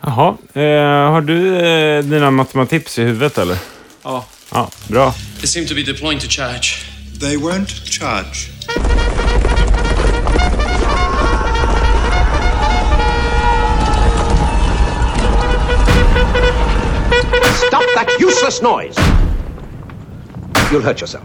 Jaha. Eh, har du eh, dina matematips i huvudet eller? Ja. Ja, bra. They seem to be deploying to charge. They won't charge. Stop that useless noise! You'll hurt yourself.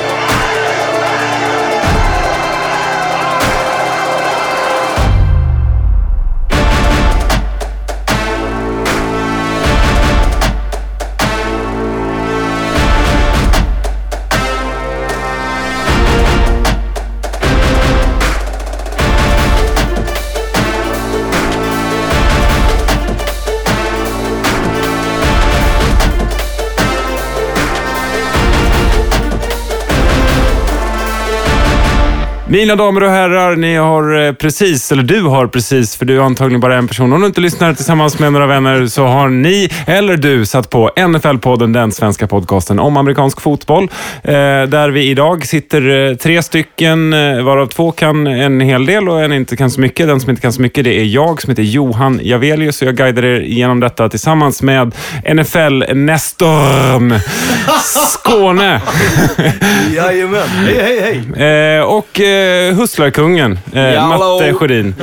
Mina damer och herrar, ni har eh, precis, eller du har precis, för du är antagligen bara en person. Om du inte lyssnar tillsammans med några vänner så har ni, eller du, satt på NFL-podden, den svenska podcasten om amerikansk fotboll. Eh, där vi idag sitter eh, tre stycken, varav två kan en hel del och en inte kan så mycket. Den som inte kan så mycket, det är jag som heter Johan Javelius och jag guidar er igenom detta tillsammans med NFL-Nestorm Skåne. Jajamän. Hej, hej, hej. Och eh, hustlarkungen, eh, Matte Sjödin.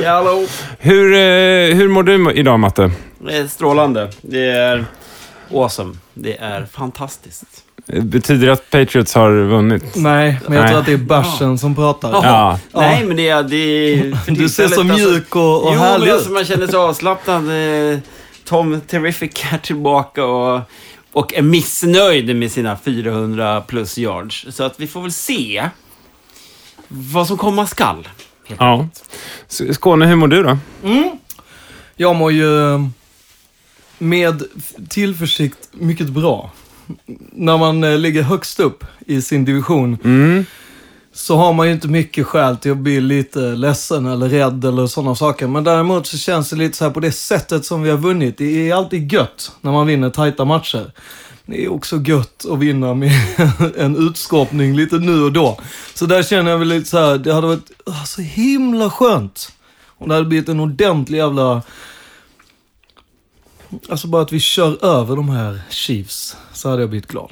Hur, eh, hur mår du idag, Matte? Det är strålande. Det är awesome. Det är fantastiskt. Eh, Betyder det att Patriots har vunnit? Nej, men jag Nej. tror att det är bärsen som pratar. Ja. Nej, men det är... Det Du ser så alltså- mjuk och, och jo, härlig men ut. alltså, man känner sig avslappnad. Eh, Tom Terrific är tillbaka och, och är missnöjd med sina 400 plus yards. Så att vi får väl se vad som komma skall. ja. Skåne, hur mår du då? Jag mår ju eh, med tillförsikt mycket bra. När man eh, ligger högst upp i sin division Mm. så har man ju inte mycket skäl till att bli lite ledsen eller rädd eller sådana saker. Men däremot så känns det lite så här på det sättet som vi har vunnit. Det är alltid gött när man vinner tajta matcher. Det är också gött att vinna med en utskåpning lite nu och då. Så där känner jag väl lite så här, det hade varit ah, så himla skönt om det hade blivit en ordentlig jävla... Alltså bara att vi kör över de här Chiefs, så hade jag blivit glad.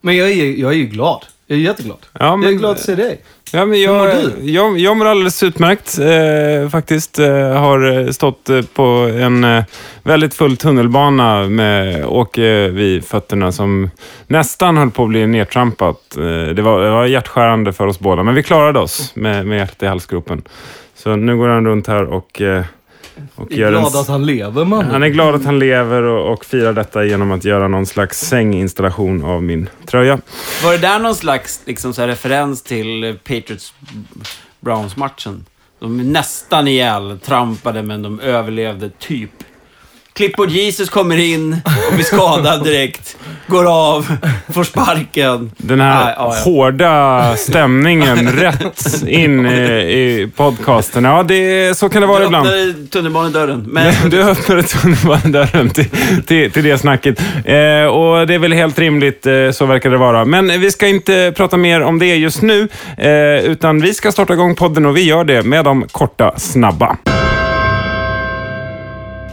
Men jag är, jag är ju glad. Jag är jätteglad. Ja, men- jag är glad att se dig. Ja, men Hur mår jag, du? jag, jag mår alldeles utmärkt eh, faktiskt. Eh, har eh, stått eh, på en eh, väldigt full tunnelbana med Åke vid fötterna som nästan höll på att bli nedtrampat. Eh, det, var, det var hjärtskärande för oss båda, men vi klarade oss med, med hjärtat i halsgropen. Så nu går han runt här och, och Jag är gör en... glad att han lever man. Han är glad att han lever och, och firar detta genom att göra någon slags sänginstallation av min tröja. Var det där någon slags liksom, så här, referens till Patriots Browns-matchen? De nästan ihjäl, trampade, men de överlevde typ. Clipboard Jesus kommer in och blir skadad direkt. Går av, får sparken. Den här Nej, ja, ja. hårda stämningen rätt in i, i podcasten. Ja, det, så kan det vara Du ibland. öppnade tunnelbanedörren. Men Du öppnade tunnelbanedörren till, till, till det snacket. Eh, och det är väl helt rimligt, eh, så verkar det vara. Men vi ska inte prata mer om det just nu, eh, utan vi ska starta igång podden och vi gör det med de korta, snabba.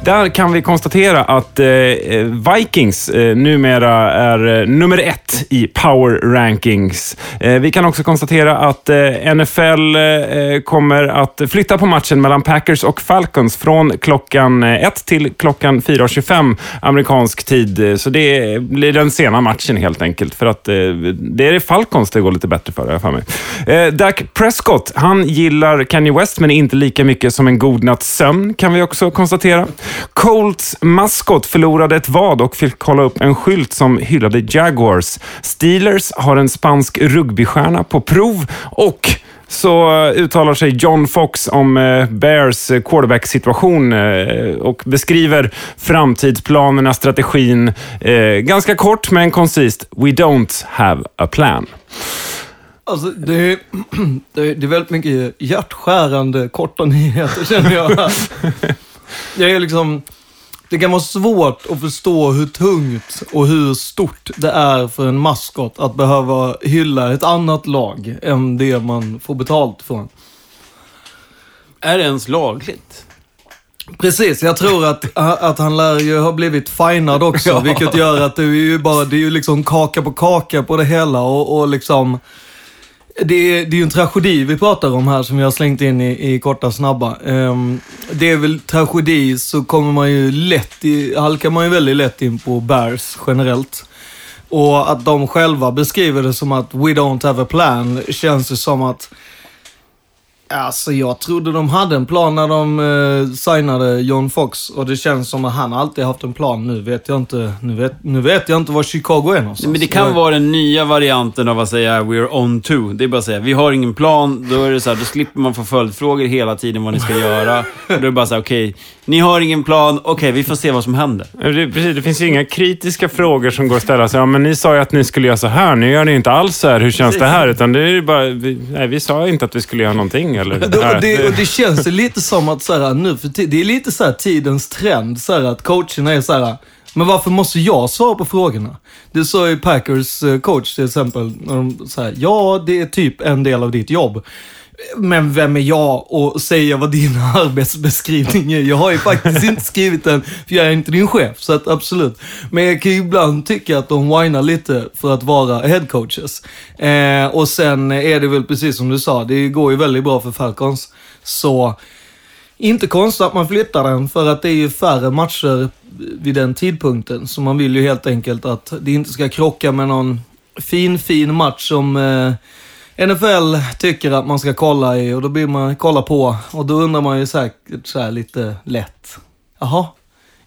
Där kan vi konstatera att eh, eh, Vikings eh, numera är eh, nummer ett i power rankings. Eh, vi kan också konstatera att eh, NFL eh, eh, kommer att flytta på matchen mellan Packers och Falcons från klockan eh, 1 till klockan 4.25 amerikansk tid. Eh, så det blir den sena matchen helt enkelt. För att eh, det är Falcons det går lite bättre för, har jag för mig. Eh, Dak Prescott, han gillar Kanye West, men inte lika mycket som en god natts sömn, kan vi också konstatera. Colts maskot förlorade ett vad och fick kolla upp en skylt som hyllade Jaguars. Steelers har en spansk rugbystjärna på prov och så uttalar sig John Fox om eh, Bears eh, quarterback-situation eh, och beskriver framtidsplanerna, strategin. Ganska kort men koncist. We don't have a plan. Alltså, det, är, det är väldigt mycket hjärtskärande korta nyheter känner jag. Det är liksom det kan vara svårt att förstå hur tungt och hur stort det är för en maskot att behöva hylla ett annat lag än det man får betalt från. Är det ens lagligt? Precis, jag tror att, att han lär ju ha blivit finad också, Ja. vilket gör att det är ju bara, det är ju liksom kaka på kaka på det hela och, och liksom det är, det är ju en tragedi vi pratar om här som vi har slängt in i, i korta snabba. Um, det är väl tragedi så kommer man ju lätt, i, halkar man ju väldigt lätt in på Bears generellt. Och att de själva beskriver det som att we don't have a plan känns ju som att Alltså jag trodde de hade en plan när de eh, signade John Fox och det känns som att han alltid haft en plan. Nu vet jag inte, nu vet, nu vet jag inte var Chicago är någonstans. Men det kan Jag- vara den nya varianten av att säga “We're on to”. Det är bara att säga “Vi har ingen plan”. Då är det så här, då slipper man få följdfrågor hela tiden vad ni ska göra. Och då är det bara så här, okej, ni har ingen plan. Okej, vi får se vad som händer. Det, precis, det finns ju inga kritiska frågor som går att ställa. Så, ja, men ni sa ju att ni skulle göra så här. Nu gör ni inte alls så här. Hur känns det här? Utan det är ju bara... Vi, nej, vi sa inte att vi skulle göra någonting. Eller, Det, och det, och det känns ju lite som att så här, nu för ti- det är lite så här tidens trend, så här, att coacherna är så här. Men varför måste jag svara på frågorna? Det sa ju Packers eh, coach till exempel. När de säger ja, det är typ en del av ditt jobb. Men vem är jag att säga vad din arbetsbeskrivning är? Jag har ju faktiskt inte skrivit den, för jag är inte din chef. Så att absolut. Men jag kan ju ibland tycka att de whinar lite för att vara headcoaches. Eh, och sen är det väl precis som du sa, det går ju väldigt bra för Falcons. Så inte konstigt att man flyttar den, för att det är ju färre matcher vid den tidpunkten. Så man vill ju helt enkelt att det inte ska krocka med någon fin, fin match som eh, NFL tycker att man ska kolla i och då blir man kolla på och då undrar man ju säkert så här lite lätt. Jaha,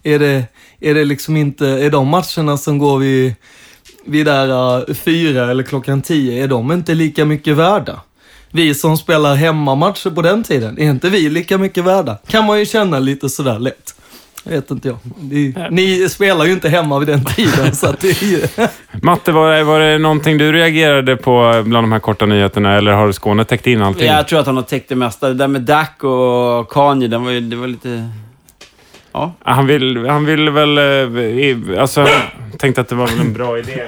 är det, är det liksom inte, är de matcherna som går vid, vid där uh, fyra eller klockan tio, är de inte lika mycket värda? Vi som spelar hemmamatcher på den tiden, är inte vi lika mycket värda? Kan man ju känna lite sådär lätt. Vet inte jag. Ni, ni spelar ju inte hemma vid den tiden, så att det är ju... Matte, var, det- var det någonting du reagerade på bland de här korta nyheterna? Eller har Skåne täckt in allting? Jag tror att han har täckt det mesta. Det där med Dak och Kanye, den var ju, det var lite... Ja. Han vill, han vill väl... eh, Alltså, jag tänkte att det var väl en bra idé.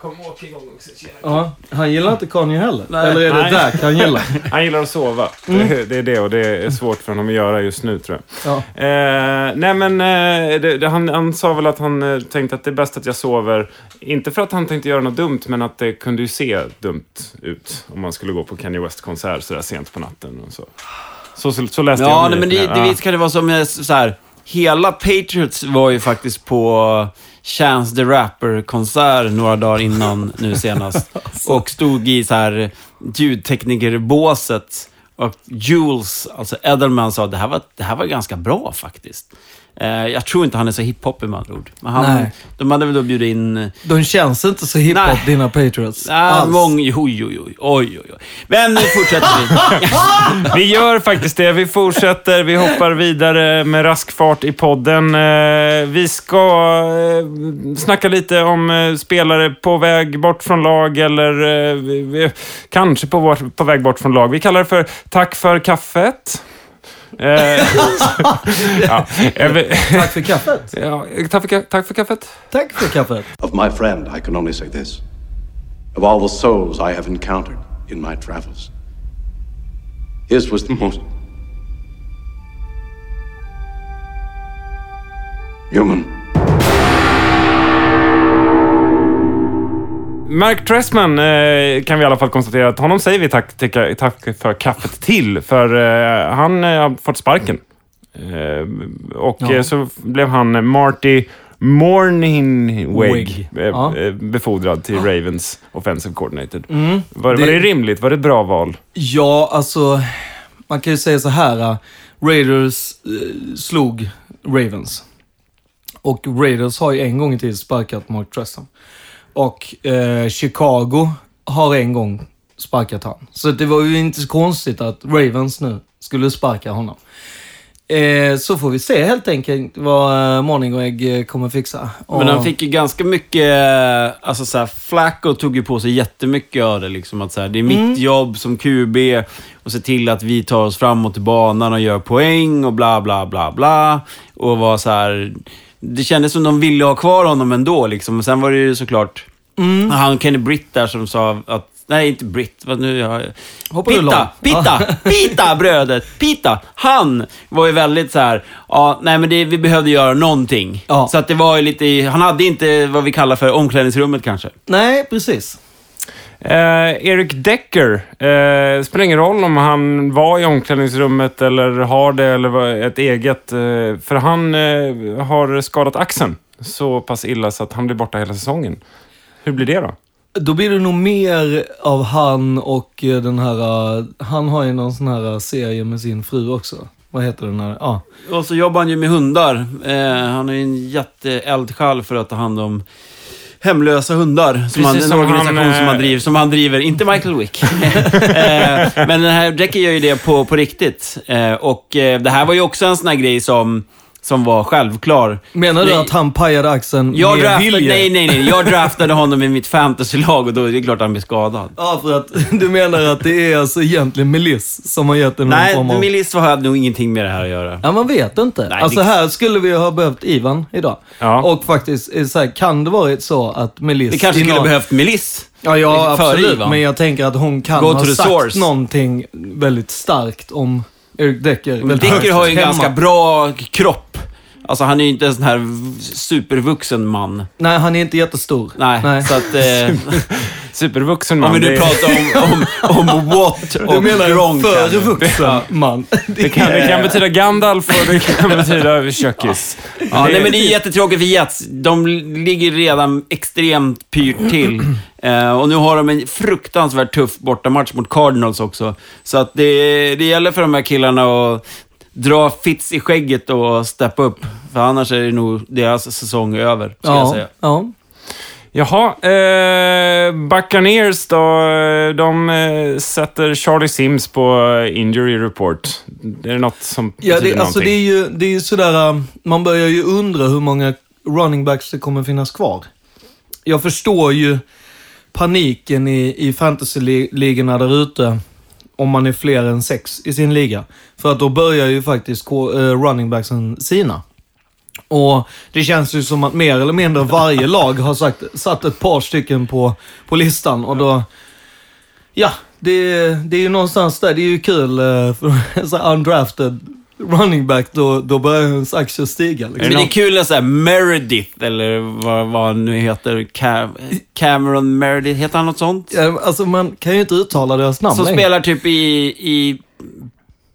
Kom åk igång också. Ja, han gillar inte Kanye heller. Nej. Eller är det Nej. Dak han gillar? Han gillar att sova. Det, det är det och det är svårt för honom att göra just nu tror jag. Ja. Eh, nej men eh, det, det, han, han sa väl att han eh, tänkte att det är bäst att jag sover. Inte för att han tänkte göra något dumt, men att det kunde ju se dumt ut om man skulle gå på Kanye West-konsert sådär sent på natten. Och så. Så, så, så läste Ja, jag nej, men det, nyheterna. det visst kan det vara som eh, så här. Hela Patriots var ju faktiskt på Chance the Rapper-konsert några dagar innan nu senast. och stod i så här ljudteknikerbåset. Och Jules, alltså Edelman, sa att det här var, det här var ganska bra faktiskt. Eh, jag tror inte han är så hiphopig med andra ord. Men han, Nej. de hade väl då bjudit in... eh, De känns inte så hiphop, Nej. dina Patriots. Alls. mång, oj, oj, oj, oj, oj. Men nu fortsätter vi. Vi gör faktiskt det. Vi fortsätter. Vi hoppar vidare med rask fart i podden. Eh, Vi ska snacka lite om spelare på väg bort från lag eller kanske på väg bort från lag. Vi kallar det för Tack för kaffet. Eh, ja, Tack för kaffet. ja, tack, för, tack för kaffet. Tack för kaffet. Of my friend, I can only say this. Of all the souls I have encountered in my travels, his was the most human. Mark Tressman eh, kan vi i alla fall konstatera att honom säger vi tack, tack, tack för kaffet till. För eh, han eh, har fått sparken. Eh, och Ja. eh, så blev han Marty Morningweg eh, Ja. befordrad till Ravens Offensive Coordinator. Var, Mm. det- var det rimligt? Var det ett bra val? Ja, alltså, man kan ju säga så här. Raiders eh, slog Ravens. Och Raiders har ju en gång i tiden sparkat Mark Tressam. Och eh, Chicago har en gång sparkat han. Så det var ju inte så konstigt att Ravens nu skulle sparka honom. Eh, så får vi se helt enkelt vad eh, Morningweg eh, kommer fixa. Men Och- han fick ju ganska mycket, eh, alltså såhär, Flacco tog ju på sig jättemycket av det. Liksom, att såhär, det är mitt Mm. jobb som QB och se till att vi tar oss framåt i banan och gör poäng och bla bla bla bla. Och var så här. Det kändes som de ville ha kvar honom ändå. Liksom. Och sen var det ju såklart Mm. han Kenny Britt där som sa att Nej, inte Britt. Vad nu jag... Hoppar Pita! Pita! Pita, brödet! Pita! Han var ju väldigt så här. ja, nej men det, vi behövde göra någonting. Ja. Så att det var ju lite, han hade inte vad vi kallar för omklädningsrummet kanske. Nej, precis. Eh, Eric Decker, eh, spelar ingen roll om han var i omklädningsrummet eller har det eller var ett eget. Eh, för han eh, har skadat axeln så pass illa så att han blir borta hela säsongen. Hur blir det då? Då blir det nog mer av han och eh, den här, eh, han har ju någon sån här eh, serie med sin fru också. Vad heter den här? Ja. Och så jobbar han ju med hundar. Eh, han är ju en jätteeldsjäl för att ta hand om hemlösa hundar. Som han, en som organisation han, som, han eh, driver, som han driver. Inte Michael Wick. eh, men den här Jackie gör ju det på, på riktigt. Eh, och det här var ju också en sån här grej som, som var självklar. Menar du Nej. att han pajade axeln Jag med draftade, vilja? nej, nej, nej. Jag draftade honom i mitt fantasylag och då är det klart han blir skadad. Ja, för att du menar att det är alltså egentligen Meliss som har gett någon Nej, form av... Milis hade nog ingenting med det här att göra. Ja, man vet inte. Nej, alltså det- här skulle vi ha behövt Ivan idag. Ja. Och faktiskt, det så här, kan det varit så att Meliss... Vi kanske skulle någon- behövt Milis. Ja, ja absolut. Ivan. Men jag tänker att hon kan Go ha sagt source. någonting väldigt starkt om Eric Decker. Har ju en ganska bra kropp. Alltså han är ju inte en sån här supervuxen man. Nej, han är inte jättestor. Nej, så att... Eh, Supervuxen man. om vi nu det- pratar om, om, om Watt och Du menar Gronk en här. för vuxen man. Det kan, det kan betyda Gandalf och det kan betyda kökis. Ja, nej, men det är jättetråkigt för Jets. De ligger redan extremt pyrt till. Eh, och nu har de en fruktansvärt tuff bortamatch mot Cardinals också. Så att det, det gäller för de här killarna att dra Fitz i skägget och steppa upp. För annars är det nog deras säsong över, ska jag Ja, säga. ja. Jaha, eh, Buccaneers då. De eh, sätter Charlie Sims på eh, injury report. Är det något som Ja, betyder det, alltså det någonting? är ju det är ju sådär, um, man börjar ju undra hur många running backs det kommer finnas kvar. Jag förstår ju paniken i, i fantasy-ligorna där ute om man är fler än sex i sin liga. För att då börjar ju faktiskt eh, running backsen sina. Och det känns ju som att mer eller mindre varje lag har sagt, satt ett par stycken på, på listan och då... Ja, det, det är ju någonstans där. Det är ju kul eh, för undrafted running back, då, då börjar ens aktier stiga. Men Liksom. det är kul att säga Meredith, eller vad, vad han nu heter. Cam, Cameron Meredith, heter han något sånt? Ja, Alltså man kan ju inte uttala deras namn Som längre. spelar typ i, i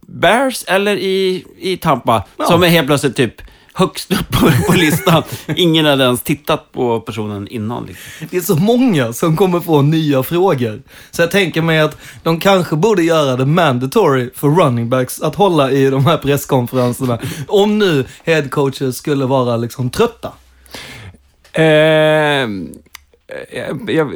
Bears eller i, i Tampa. Ja. Som är helt plötsligt typ högst upp på, på listan. Ingen hade ens tittat på personen innan. Liksom. Det är så många som kommer få nya frågor. Så jag tänker mig att de kanske borde göra det mandatory för running backs att hålla i de här presskonferenserna. Om nu headcoaches skulle vara liksom trötta. Eh, jag, jag,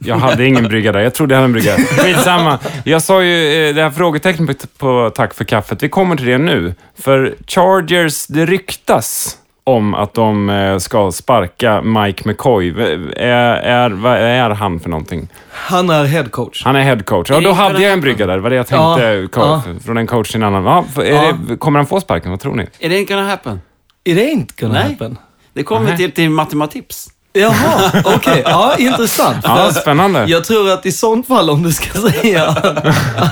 jag hade ingen brygga där. Jag trodde jag hade en brygga. Skitsamma. Jag sa ju eh, det här frågetecknet på, på Tack för kaffet. Vi kommer till det nu. För Chargers, det ryktas om att de eh, ska sparka Mike McCoy. Är, är, vad är han för någonting? Han är headcoach. Han är head coach. Ja, då hade jag en brygga där. Det var det jag Ja, tänkte. co- ja. Från en coach till en annan. Ja, Ja. det, kommer han få sparken? Vad tror ni? Är det gonna happen? Är det inte gonna Nej. happen? Det kommer till, till matematips. Jaha, okej. Ja, intressant. Ja, spännande. Jag tror att i sånt fall, om du ska säga att,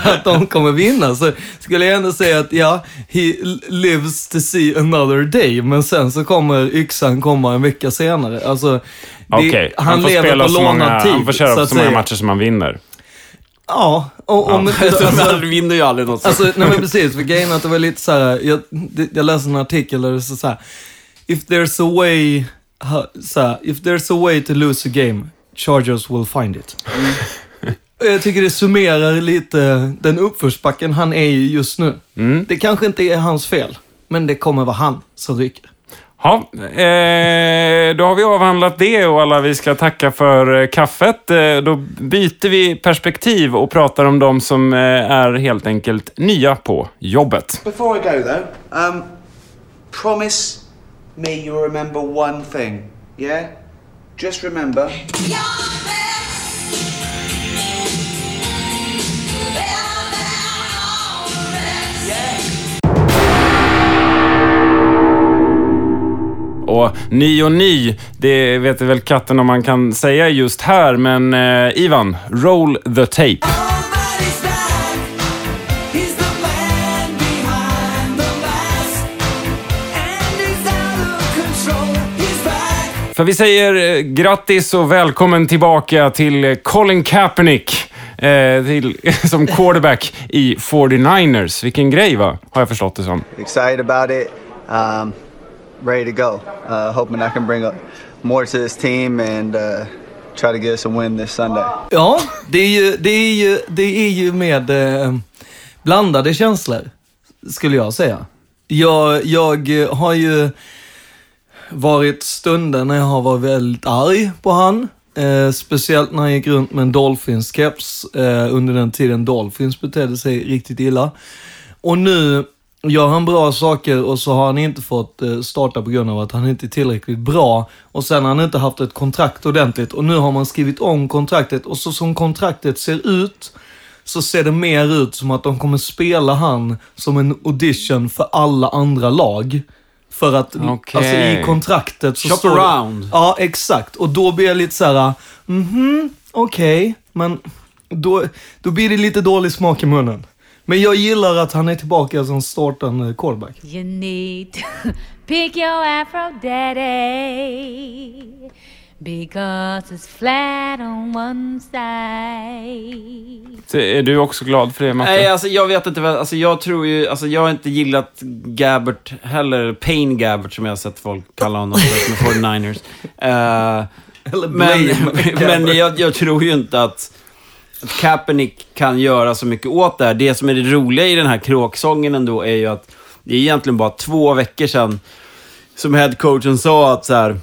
att de kommer vinna, så skulle jag ändå säga att ja, he lives to see another day. Men sen så kommer yxan komma en vecka senare. Alltså, det, Okej, han, får lever spela på lånad tid. Han får köra så så, många matcher som han vinner. Ja, och, om, Ja. Alltså, De vinner ju aldrig något. Alltså, nej men precis. För grejen att det var lite så här, jag, jag läste en artikel där det stod så här. If there's a way, så här, if there's a way to lose a game, Chargers will find it. Och Jag tycker det summerar lite den uppförsbacken han är i just nu. Det kanske inte är hans fel, men det kommer vara han som ryker. Ja, eh, då har vi avhandlat det och alla vi ska tacka för eh, kaffet. Eh, då byter vi perspektiv och pratar om de som eh, är helt enkelt nya på jobbet. Before I go though, um, promise me you'll remember one thing, yeah? Just remember, Och ny och ny, det vet väl katten om man kan säga just här, men eh, Ivan, roll the tape. För vi säger eh, grattis och välkommen tillbaka till eh, Colin Kaepernick. Eh, till, som quarterback i 49ers. Vilken grej va? Har jag förstått det som. excited about it, um, ready to go. Uh, hoping I can bring up more to this team and uh, try to get us a win this Sunday. Ja, det är ju, det är ju, det är ju med eh, blandade känslor, skulle jag säga. Jag, jag har ju varit stunder när jag har varit väldigt arg på han. Eh, speciellt när han gick runt med en Dolphins-keps eh, under den tiden Dolphins betedde sig riktigt illa. Och nu gör han bra saker och så har han inte fått eh, starta på grund av att han inte är tillräckligt bra. Och sen har han inte haft ett kontrakt ordentligt och nu har man skrivit om kontraktet och så som kontraktet ser ut så ser det mer ut som att de kommer spela han som en audition för alla andra lag. För att Okej. alltså, i kontraktet så Shop står det- around. Ja, exakt. Och då blir jag lite så här, mhm, okej, men då, då blir det lite dålig smak i munnen. Men jag gillar att han är tillbaka som startande quarterback. You need to pick your afro daddy because it's flat on one side. Så är du också glad för det, Matte? Nej, alltså jag vet inte. vad- Alltså jag tror ju... Alltså jag har inte gillat Gabbert heller. Pain Gabbert som jag har sett folk kalla honom för med 49ers. Eh, Eller men men jag, jag tror ju inte att, att Kaepernick kan göra så mycket åt det här. Det som är det roliga i den här kråksången ändå är ju att det är egentligen bara två veckor sedan som headcoachen sa att så här,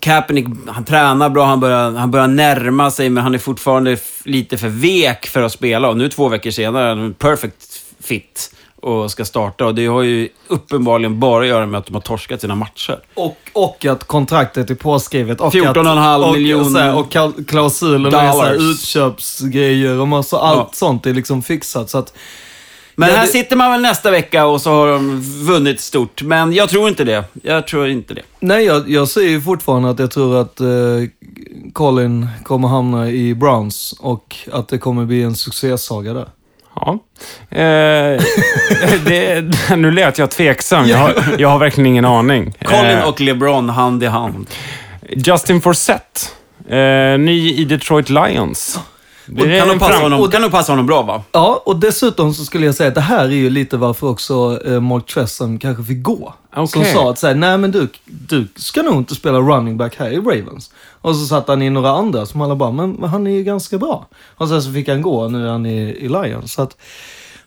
Kaepernick, han tränar bra, han börjar, han börjar närma sig, men han är fortfarande lite för vek för att spela. Och nu två veckor senare är han perfect fit och ska starta. Och det har ju uppenbarligen bara att göra med att de har torskat sina matcher. Och, och att kontraktet är påskrivet. Och 14,5 att, och, miljoner och kal- klausuler med så här dollars. utköpsgrejer och massa, allt Ja. sånt är liksom fixat. Så att, Men Ja, här det- sitter man väl nästa vecka och så har de vunnit stort. Men jag tror inte det. Jag tror inte det. nej, jag, jag säger ju fortfarande att jag tror att eh, Colin kommer hamna i Browns och att det kommer bli en succésaga där. Ja. Eh, det, nu lät jag tveksam. Jag har, jag har verkligen ingen aning. Colin Eh, och LeBron hand i hand. Justin Forsett. Eh, ny i Detroit Lions. Det är Kan nog passa honom, kan nog passa honom bra va? Ja, och dessutom så skulle jag säga att det här är ju lite varför också eh, Mark Tressam kanske fick gå. Som Okej. sa att säga, nej men du, du ska nog inte spela running back här i Ravens. Och så satt han in några andra som alla bara, men, han är ju ganska bra. Och sen så fick han gå nu är han i, i Lions. Så att,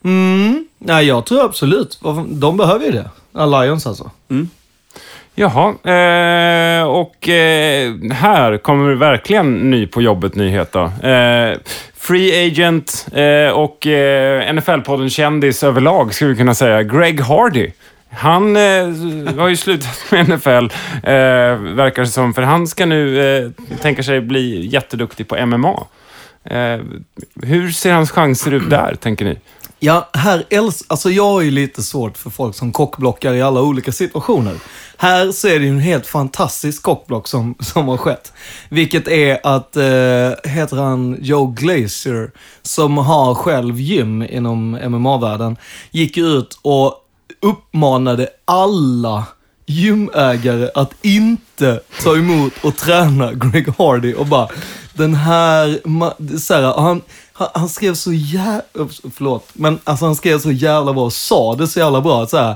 mm, nej jag tror absolut, de behöver ju det. Lions alltså. Jaha, eh, och eh, här kommer verkligen ny på jobbet-nyhet då. Eh, free agent eh, och eh, NFL-podden kändis överlag, skulle vi kunna säga. Greg Hardy. Han eh, har ju slutat med NFL, eh, verkar det som, för han ska nu eh, tänka sig bli jätteduktig på MMA. Eh, hur ser hans chanser ut där, tänker ni? Ja, här älskar... alltså jag har ju lite svårt för folk som kockblockar i alla olika situationer. Här så är det ju en helt fantastisk kockblock som, som har skett. Vilket är att, eh, heter han Joe Glazer, som har själv gym inom MMA-världen, gick ut och uppmanade alla gymägare att inte ta emot och träna Greg Hardy och bara, den här, så här han, han, han skrev så jävla, förlåt, men alltså han skrev så jävla bra och sa det så jävla bra. Så här,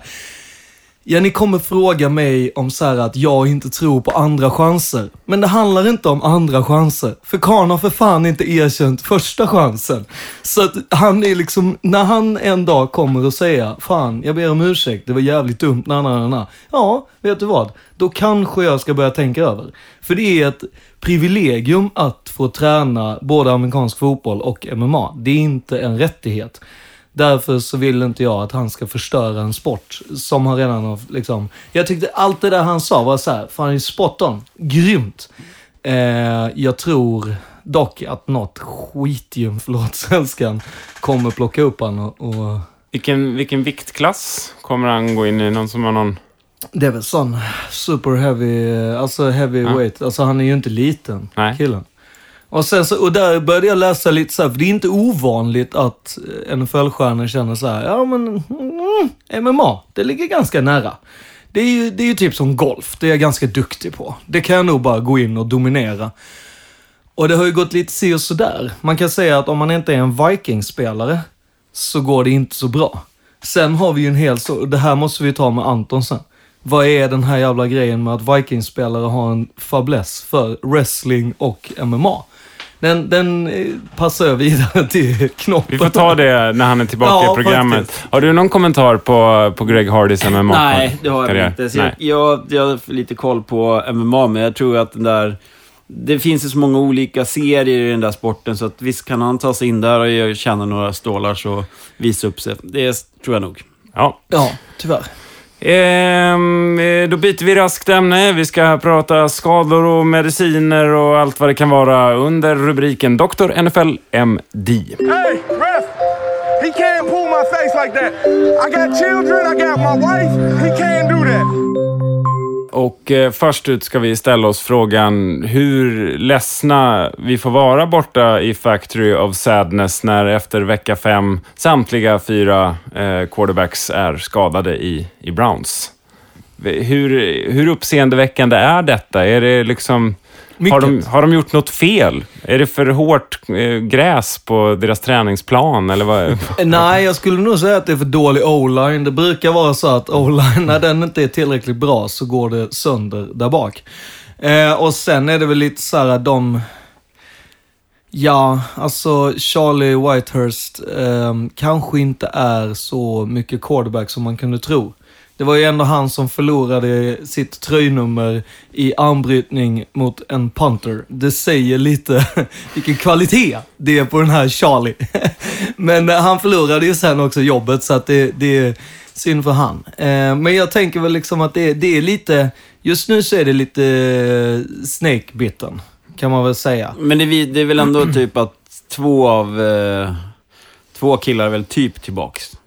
Ja, ni kommer fråga mig om så här att jag inte tror på andra chanser. Men det handlar inte om andra chanser. För Karn har för fan inte erkänt första chansen. Så att han är liksom, när han en dag kommer och säger, fan, jag ber om ursäkt, det var jävligt dumt, na, na, na, na. Ja, vet du vad? Då kanske jag ska börja tänka över. För det är ett privilegium att få träna både amerikansk fotboll och MMA. Det är inte en rättighet. Därför så vill inte jag att han ska förstöra en sport som han redan har liksom... Jag tyckte allt det där han sa var så här, fan spot on. Grymt. Eh, jag tror dock att något skitgym, förlåt svenskan, kommer plocka upp han och... och Vilken, vilken viktklass kommer han gå in i? Någon som har någon Det är väl sån super heavy, alltså heavyweight. Alltså han är ju inte liten, Nej. killen. Och, sen så, och där började jag läsa lite så här, för det är inte ovanligt att en NFL-stjärnor känner så här, ja men mm, MMA, det ligger ganska nära. Det är, ju, det är ju typ som golf, det är jag ganska duktig på. Det kan jag nog bara gå in och dominera. Och det har ju gått lite si och sådär. Man kan säga att om man inte är en Vikings-spelare så går det inte så bra. Sen har vi ju en hel så, det här måste vi ta med Anton sen. Vad är den här jävla grejen med att Vikings-spelare har en fäbless för wrestling och MMA? Den, den eh, passar jag vidare till knoppen. Vi får ta det när han är tillbaka Ja, i programmet. faktiskt. Har du någon kommentar på, på Greg Hardys MMA? Nej, det har jag inte. Jag, jag, jag har lite koll på MMA, men jag tror att den där... Det finns ju så många olika serier i den där sporten, så att visst kan han ta sig in där och tjäna några stålar så visa upp sig. Det tror jag nog. Ja. Ja, tyvärr. Ehm, eh, då byter vi raskt ämne. Vi ska prata skador och mediciner och allt vad det kan vara under rubriken Dr. NFL MD. Hey, ref! He can't pull my face like that. I got children, I got my wife. He can't do that. Och eh, först ut ska vi ställa oss frågan hur ledsna vi får vara borta i Factory of Sadness när efter vecka fem samtliga fyra eh, quarterbacks är skadade i, i Browns. Hur, hur uppseendeväckande är detta? Är det liksom... Har de, har de gjort något fel? Är det för hårt eh, gräs på deras träningsplan? Eller vad? Nej, jag skulle nog säga att det är för dålig o-line. Det brukar vara så att o-line, när den inte är tillräckligt bra så går det sönder där bak. Eh, och sen är det väl lite så här att de... Ja, alltså Charlie Whitehurst eh, kanske inte är så mycket quarterback som man kunde tro. Det var ju ändå han som förlorade sitt tröjnummer i armbrytning mot en punter. Det säger lite vilken kvalitet det är på den här Charlie. Men han förlorade ju sen också jobbet, så att det, det är synd för han. Eh, men jag tänker väl liksom att det, det är lite, just nu så är det lite snakebiten, snake-bitten, kan man väl säga. Men det, är det är väl ändå typ att två av... Eh, två killar är väl typ tillbaks.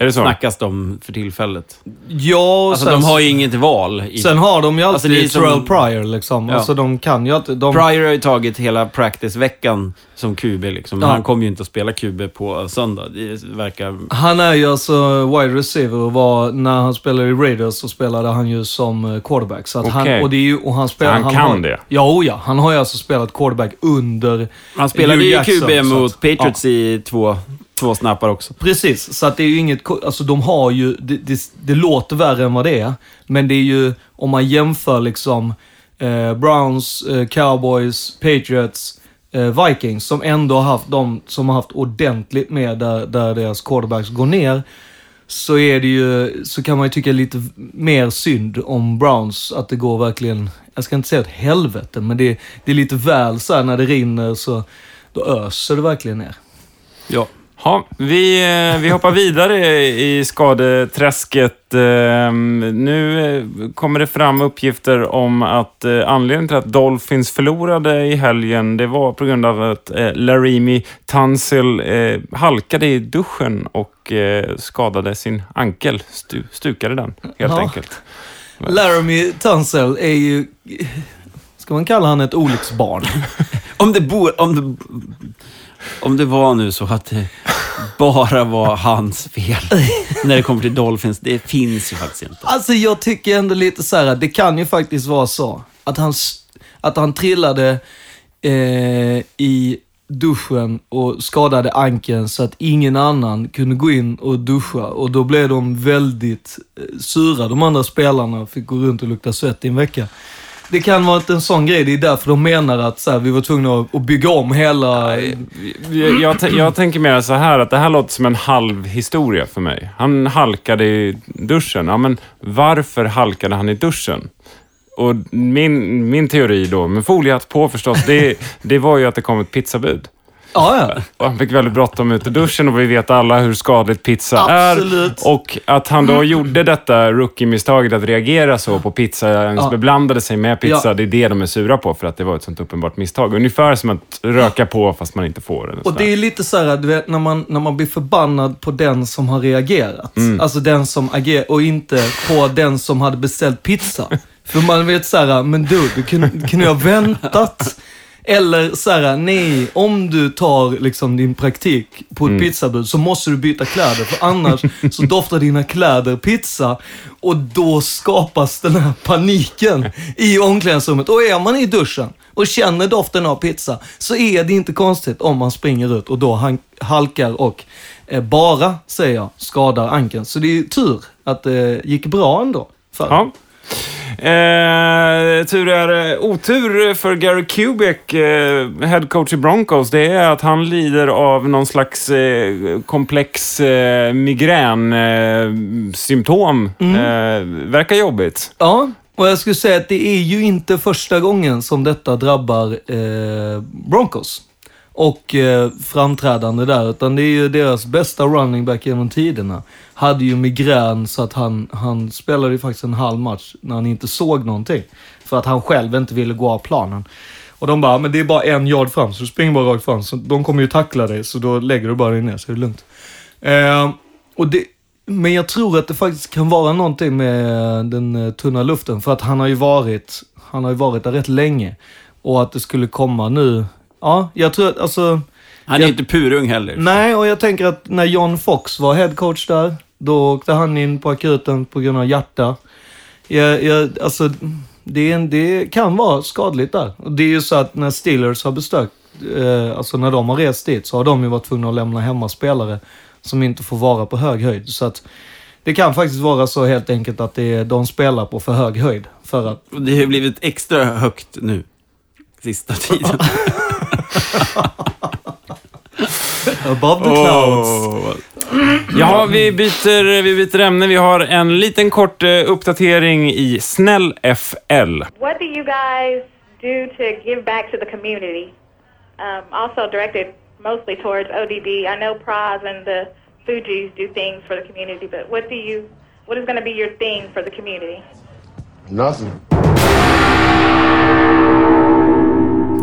Är det så? Snackas de för tillfället. Ja, och Alltså sen, de har ju inget val. I, sen har de ju alltid Alltså, är som- Terrell Pryor liksom. Ja. Alltså de kan ju alltid... De, Pryor har ju tagit hela practice-veckan som QB liksom. Men Ja. han kommer ju inte att spela QB på söndag. Det verkar... Han är ju alltså wide receiver och var, när han spelade i Raiders så spelade han ju som eh, quarterback. Så att Okej. han, och det är ju, och han spelar, han kan har, det? Ja, oh ja. Han har ju alltså spelat quarterback under Han spelade ju QB mot att- Patriots i två, två snappar också. Precis, så att det är ju inget... Alltså de har ju... Det, det, det låter värre än vad det är. Men det är ju, om man jämför liksom eh, Browns, eh, Cowboys, Patriots, eh, Vikings, som ändå har haft de som har haft ordentligt med där, där deras quarterbacks går ner. Så är det ju, så kan man ju tycka lite mer synd om Browns, att det går verkligen, jag ska inte säga ett helvete, men det, det är lite väl så här när det rinner så, då öser det verkligen ner. Ja. Ja, vi, eh, vi hoppar vidare i skadeträsket. Eh, Nu eh, kommer det fram uppgifter om att anledningen till att Dolphins förlorade i helgen, det var på grund av att Larimi Tunsil halkade i duschen och skadade sin ankel. Stu, stukade den, helt Ja. enkelt. Laramie Tunsil är ju... Ska man kalla han ett olycksbarn? Om det, bor, om, det, om det var nu så att det bara var hans fel när det kommer till Dolphins, det finns ju faktiskt inte. Alltså jag tycker ändå lite så här att det kan ju faktiskt vara så att han, att han trillade eh, i duschen och skadade ankeln så att ingen annan kunde gå in och duscha. Och då blev de väldigt eh, sura, de andra spelarna. Fick gå runt och lukta svett i en vecka. Det kan vara en sån grej, det är därför de menar att så här, vi var tvungna att, bygga om hela... Jag, jag, jag tänker mer så här att det här låter som en halv historia för mig. Han halkade i duschen. Ja, men varför halkade han i duschen? Och min, min teori då, med foliehatt på förstås, det, det var ju att det kom ett pizzabud. Ja, ja. Och han fick väldigt bråttom ut ur duschen och vi vet alla hur skadligt pizza Absolut. är. Och att han då gjorde detta rookie-misstaget att reagera så på pizza, ens Ja. beblandade sig med pizza, Ja. det är det de är sura på för att det var ett sånt uppenbart misstag. Ungefär som att röka på fast man inte får. Eller Och det är lite så här, du vet, när man, när man blir förbannad på den som har reagerat. Mm. Alltså den som agerar och inte på den som hade beställt pizza. För man vet så här, men du, du kunde, du kunde ju ha väntat. Eller så här, nej, om du tar liksom din praktik på ett Mm. pizzabud så måste du byta kläder. För annars så doftar dina kläder pizza. Och då skapas den här paniken i omklädningsrummet. Och är man i duschen och känner doften av pizza så är det inte konstigt om man springer ut och då halkar och eh, bara, säger jag, skadar ankeln. Så det är tur att det gick bra ändå. För. Ja. Eh, tur är eh, otur för Gary Kubiak, eh, head coach i Broncos, det är att han lider av någon slags eh, komplex eh, migränsymptom. Mm. Eh, verkar jobbigt. Ja, och jag skulle säga att det är ju inte första gången som detta drabbar eh, Broncos. Och eh, framträdande där, utan det är ju deras bästa running back genom tiderna. Hade ju migrän så att han, han spelade ju faktiskt en halv match när han inte såg någonting. För att han själv inte ville gå av planen. Och de bara, men det är bara en yard fram, så du springer bara rakt fram. Så de kommer ju tackla dig, så då lägger du bara dig ner så är det lugnt. Eh, och det, men jag tror att det faktiskt kan vara någonting med den eh, tunna luften. För att han har ju varit, han har ju varit där rätt länge. Och att det skulle komma nu. Ja, jag tror att alltså... Han är jag, inte purung heller. Nej, och jag tänker att när John Fox var headcoach där, då åkte han in på akuten på grund av hjärta. Jag, jag, alltså, det, är en, det kan vara skadligt där. Och det är ju så att när Steelers har besökt, eh, alltså när de har rest dit, så har de ju varit tvungna att lämna hemma spelare som inte får vara på hög höjd. Så att det kan faktiskt vara så helt enkelt att det är, de spelar på för hög höjd. För att, Det har blivit extra högt nu, sista tiden. above the clouds. Åh. Ja, vi byter, vi byter ämne. Vi har en liten kort eh, uppdatering i Snäll FL. What do you guys do to give back to the community? Um, also directed mostly towards ODB. I know Praz and the Fugees do things for the community, but what do you? What is going to be your thing for the community? Nothing.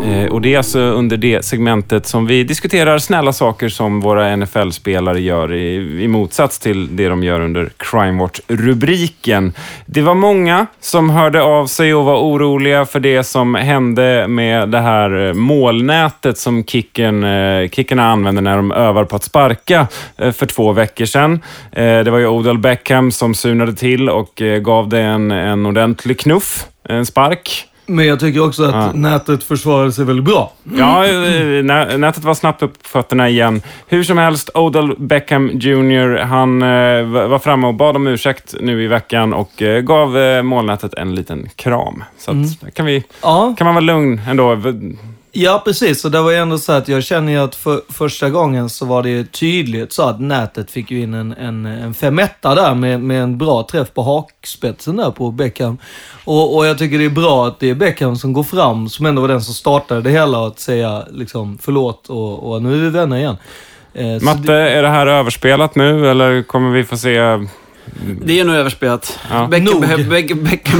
Eh, och det är alltså under det segmentet som vi diskuterar snälla saker som våra NFL-spelare gör i, i motsats till det de gör under Crime Watch-rubriken. Det var många som hörde av sig och var oroliga för det som hände med det här eh, målnätet som kicken, eh, kickarna använder när de övar på att sparka för två veckor sedan. Det var ju Odell Beckham som sunade till och gav det en, en ordentlig knuff, en spark. Men jag tycker också att Ja. nätet försvarade sig väldigt bra. Ja, eh, nä- nätet var snabbt upp på fötterna igen. Hur som helst, Odell Beckham Jr. Han eh, va- var framme och bad om ursäkt nu i veckan och eh, gav målnätet en liten kram. Så att, Mm. kan, vi, Ja. kan man vara lugn ändå. Ja, precis. Och det var ju ändå så att jag känner ju att för, första gången så var det tydligt så att nätet fick ju in en, en, en femetta där med, med en bra träff på hakspetsen där på Beckham. Och, och jag tycker det är bra att det är Beckham som går fram, som ändå var den som startade det hela, att säga liksom förlåt och, och nu är vi vänner igen. Eh, Matte, är det här överspelat nu eller kommer vi få se... Det är nog överspelat. Ja. Beckham,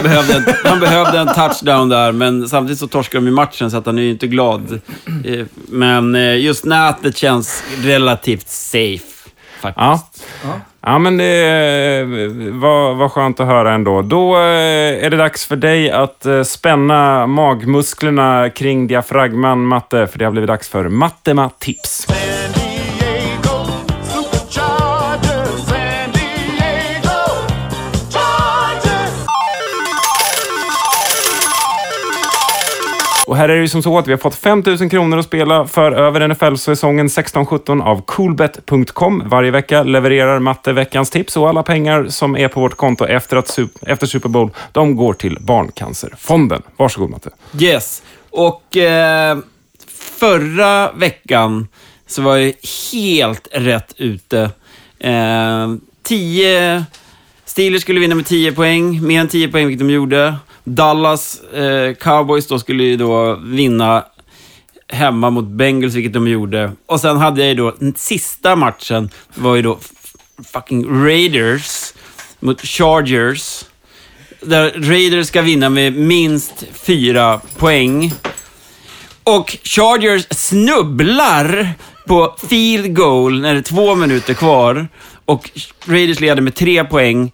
behövde, en, han behövde en touchdown där, men samtidigt så torskade de i matchen så att han är ju inte glad. Eh, Men eh, just nätet känns relativt safe, faktiskt. Ja. Ja, men det eh, var, var skönt att höra ändå. Då är det dags för dig att spänna magmusklerna kring diafragman, Matte, för det har blivit dags för Matematips. Och här är det ju som så att vi har fått 5 000 kronor att spela för över NFL-säsongen 16-17 av coolbet.com. Varje vecka levererar Matte veckans tips och alla pengar som är på vårt konto efter, att, efter Super Bowl, de går till Barncancerfonden. Varsågod Matte. Yes. Och eh, förra veckan så var jag helt rätt ute. Eh, Steelers skulle vinna med 10 poäng, mer än 10 poäng, vilket de gjorde. Dallas eh, Cowboys då skulle ju då vinna hemma mot Bengals, vilket de gjorde. Och sen hade jag ju då, den sista matchen var ju då fucking Raiders mot Chargers. Där Raiders ska vinna med minst fyra poäng. Och Chargers snubblar på field goal när det är två minuter kvar. Och Raiders leder med tre poäng.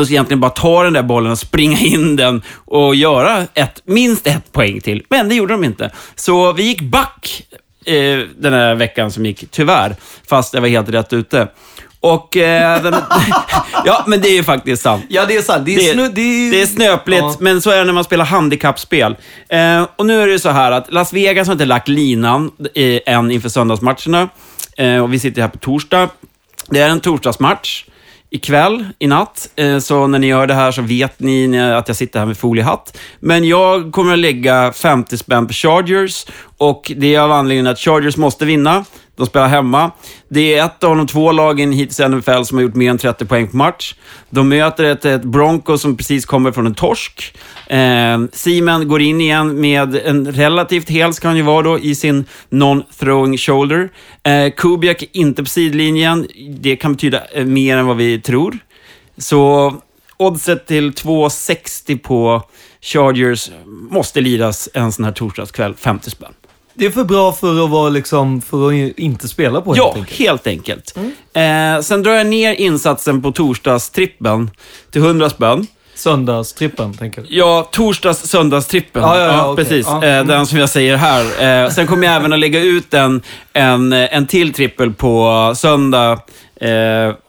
Och ska egentligen bara ta den där bollen och springa in den och göra ett, minst ett poäng till. Men det gjorde de inte. Så vi gick back eh, den här veckan som gick, tyvärr. Fast jag var helt rätt ute. Och... Eh, den, ja, men det är ju faktiskt sant. Ja, det är sant. Det är, Det- snu, det är, Det är snöpligt, Ja. men så är det när man spelar handikappspel. Eh, och nu är det så här att Las Vegas har inte lagt linan eh, än inför söndagsmatcherna. Eh, och vi sitter här på torsdag. Det är en torsdagsmatch ikväll, i natt. Eh, så när ni gör det här så vet ni att jag sitter här med foliehatt. Men jag kommer att lägga 50 spänn på Chargers och det är av anledningen att Chargers måste vinna. De spelar hemma. Det är ett av de två lagen hittills i NFL som har gjort mer än 30 poäng på match. De möter ett, ett Bronco som precis kommer från en torsk. Eh, Seaman går in igen med en relativt hel, ska han ju vara då, i sin non-throwing shoulder. Eh, Kubiak är inte på sidlinjen. Det kan betyda eh, mer än vad vi tror. Så oddset till 2,60 på Chargers måste liras en sån här torsdagskväll, 50 spänn det är för bra för att vara liksom, för att inte spela på helt Ja, enkelt. helt enkelt. Eh, sen drar jag ner insatsen på torsdagstrippen till 100 spänn. Söndagstrippen, tänker du? Ja, torsdags söndagstrippen. Ja, ja, ja, okej. precis. Ja. Eh, den som jag säger här. Eh, sen kommer jag även att lägga ut en, en, en till trippel på söndag eh,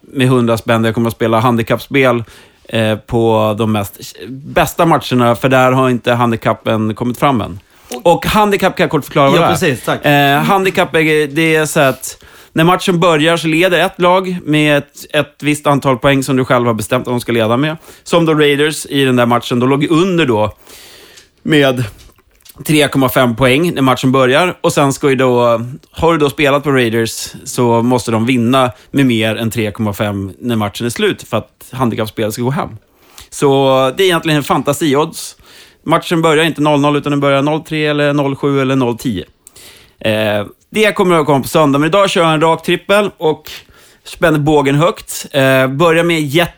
med 100 spänn. Jag kommer att spela handikappspel eh, på de mest bästa matcherna, för där har inte handikappen kommit fram än. Och handikapp kan jag kort förklara vad Ja, det är. precis, tack. Eh, handikapp är, det är så att när matchen börjar så leder ett lag med ett, ett visst antal poäng som du själv har bestämt att de ska leda med. Som då Raiders i den där matchen. De låg under då med 3,5 poäng när matchen börjar. Och sen ska ju då, har du då spelat på Raiders så måste de vinna med mer än 3,5 när matchen är slut för att handikappspelet ska gå hem. Så det är egentligen en fantasiodds. Matchen börjar inte 0-0 utan den börjar 0-3 eller 0-7 eller 0-10. Eh, det kommer att komma på söndag, men idag kör jag en rak trippel och spänner bågen högt. Eh, börjar med jet-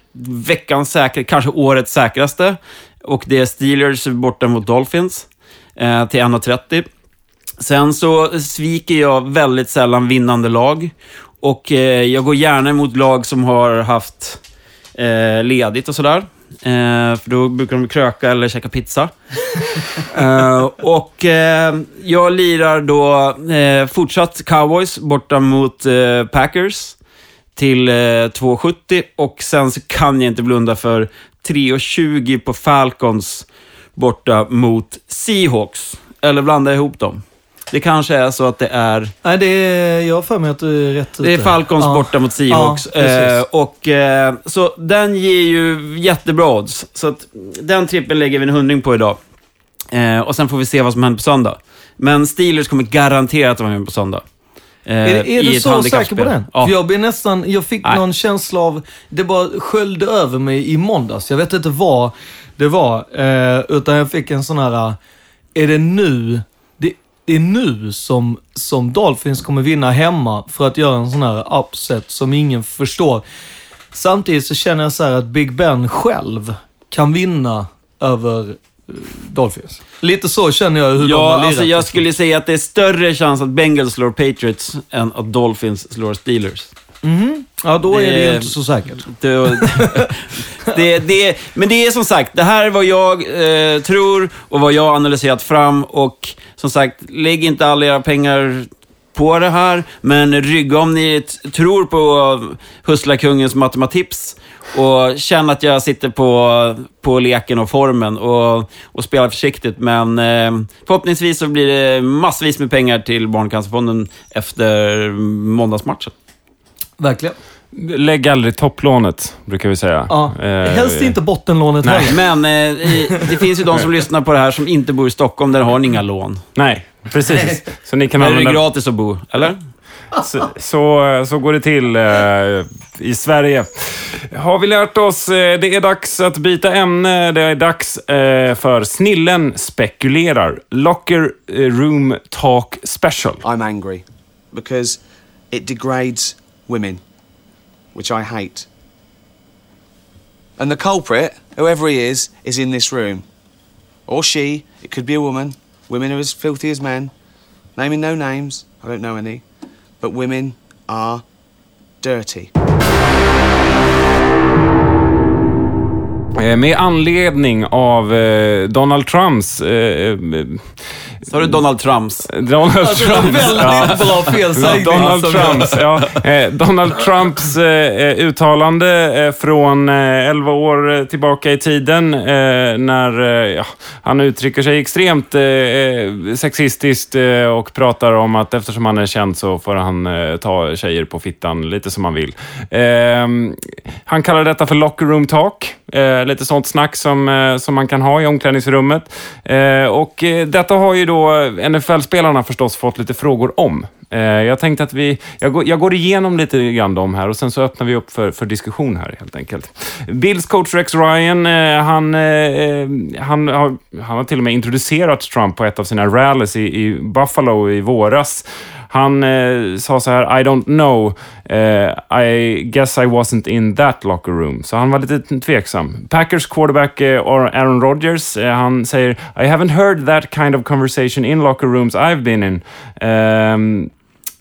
veckans säkra, kanske årets säkraste. Och det är Steelers borta mot Dolphins eh, till 1,30. Sen så sviker jag väldigt sällan vinnande lag. Och eh, jag går gärna emot lag som har haft eh, ledigt och sådär. Eh, för då brukar de kröka eller käka pizza. Eh, och eh, jag lirar då eh, fortsatt Cowboys borta mot eh, Packers till eh, 2,70 och sen så kan jag inte blunda för 3,20 på Falcons borta mot Seahawks. Eller blanda ihop dem. Det kanske är så att det är... Nej, det är, jag har för mig att du är rätt Det är ute. Falcons Ja. borta mot Seahawks. Ja, eh, och, eh, så den ger ju jättebra odds. Så att den trippen lägger vi en hundring på idag. Eh, och sen får vi se vad som händer på söndag. Men Steelers kommer garanterat vara med på söndag. Eh, Är, är du så säker på den? Ja. För jag blev nästan, jag fick Nej. någon känsla av, det bara sköljde över mig i måndags. Jag vet inte vad det var, eh, utan jag fick en sån här, eh, är det nu, det, är nu som, som Dolphins kommer vinna hemma för att göra en sån här upset som ingen förstår. Samtidigt så känner jag så här att Big Ben själv kan vinna över eh, Dolphins. Lite så känner jag hur de har Ja, lirat. alltså jag skulle säga att det är större chans att Bengals slår Patriots än att Dolphins slår Steelers. Mhm. Ja, då är det ju inte så säkert. Det, det, det, men det är som sagt, det här är vad jag eh, tror och vad jag analyserat fram. Och som sagt, lägg inte alla era pengar på det här, men rygga om ni tror på Hustlakungens matematips och känn att jag sitter på, på leken och formen och, och spelar försiktigt. Men eh, förhoppningsvis så blir det massvis med pengar till Barncancerfonden efter måndagsmatchen. Verkligen. Lägg aldrig topplånet, brukar vi säga. Ja. Eh, Helst inte bottenlånet Nej. heller. Men eh, i- det finns ju de som lyssnar på det här som inte bor i Stockholm, där har ni inga lån. Nej, precis. Så ni kan Här är det använda... gratis att bo, eller? Så, så, så går det till eh, i Sverige. Har vi lärt oss? Eh, det är dags att byta ämne. Det är dags eh, för Snillen spekulerar. Locker eh, Room Talk Special. I'm angry because it degrades women, which I hate. And the culprit, whoever he is, is in this room. Or she, it could be a woman. Women are as filthy as men. Naming no names, I don't know any. But women are dirty. Eh, Med anledning av eh, Donald Trumps... Eh, Sa du Donald Trumps? Donald Alltså, Trumps. väldigt bra felsägning. Donald Alltså, Trumps, ja. Eh, Donald Trumps eh, uttalande eh, från eh, 11 år eh, tillbaka i tiden eh, när eh, ja, han uttrycker sig extremt eh, eh, sexistiskt eh, och pratar om att eftersom han är känd så får han eh, ta tjejer på fittan lite som han vill. Eh, han kallar detta för locker room talk. Eh, lite sånt snack som, eh, som man kan ha i omklädningsrummet. Eh, och eh, detta har ju då Eh, NFL-spelarna förstås fått lite frågor om. Eh, jag tänkte att vi, jag går, jag går igenom lite grann dem här och sen så öppnar vi upp för, för diskussion här helt enkelt. Bills coach Rex Ryan, eh, han, han, har, han har till och med introducerat Trump på ett av sina rallies i, i Buffalo i våras. Han eh, sa så här, I don't know, uh, I guess I wasn't in that locker room. Så han var lite tveksam. Packers quarterback eh, Aaron Rodgers, eh, han säger, I haven't heard that kind of conversation in locker rooms I've been in. Um,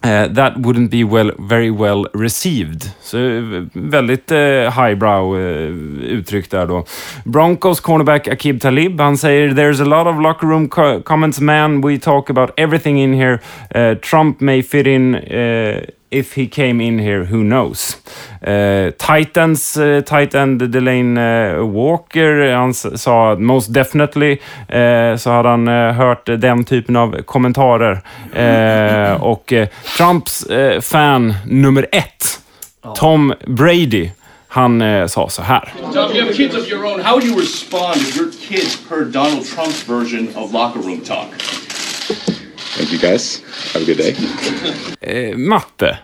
eh, that wouldn't be well, very well received. Så eh, väldigt eh, highbrow eh, uttryck där då. Broncos cornerback Akib Talib, han säger “There's a lot of locker room co comments man, we talk about everything in here. Trump may fit in if he came in here, who knows?” Eh, Titans eh, tight end Delane eh, Walker, han sa “Most definitely” eh, så hade han hört den typen av kommentarer. Och Trumps fan nummer ett, Tom Brady, han eh, sa så här. Tom, you have kids of your own. How would you respond if your kids heard Donald Trump's version of locker room talk? Thank you guys. Have a good day. Eh, matte.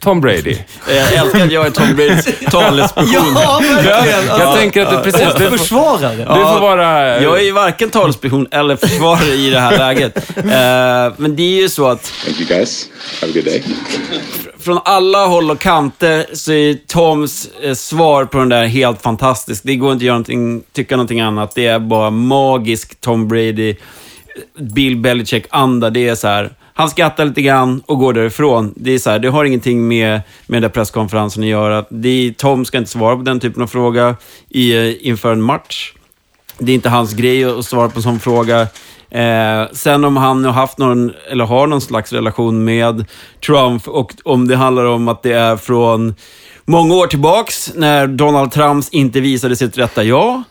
Tom Brady. Jag älskar att jag är Tom Bradys talesperson. Ja, verkligen. Jag, jag tänker att det precis... Och Du får, försvarare. du får vara... Jag är ju varken talesperson eller försvarare i det här läget. Eh, men det är ju så att Thank you guys. Have a good day. från alla håll och kanter så är Toms eh, svar på den där helt fantastiskt. Det går inte att göra någonting, tycka någonting annat. Det är bara magisk Tom Brady, Bill Belichick-anda. Det är så här, han skrattar lite grann och går därifrån. Det är så här, det har ingenting med, med den där presskonferensen att göra. Det är, Tom ska inte svara på den typen av fråga i, eh, inför en match. Det är inte hans grej att svara på en sån fråga. Eh, sen om han har haft någon, eller har någon slags relation med Trump och om det handlar om att det är från många år tillbaks när Donald Trumps inte visade sitt rätta jag.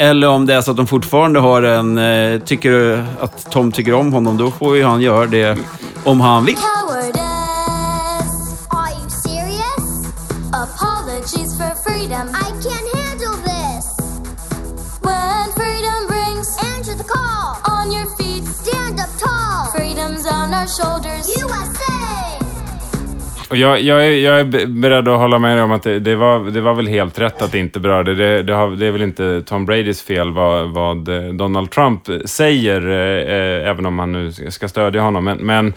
Eller om det är så att de fortfarande har en, eh, tycker att Tom tycker om honom, då får ju han göra det om han vill. Shoulders. USA! Och jag, jag, är, jag är beredd att hålla med dig om att det, det, var, det var väl helt rätt att det inte berörde. Det, det, har, det är väl inte Tom Bradys fel vad, vad eh, Donald Trump eh, säger, eh, eh, även om han nu ska stödja honom. Men, men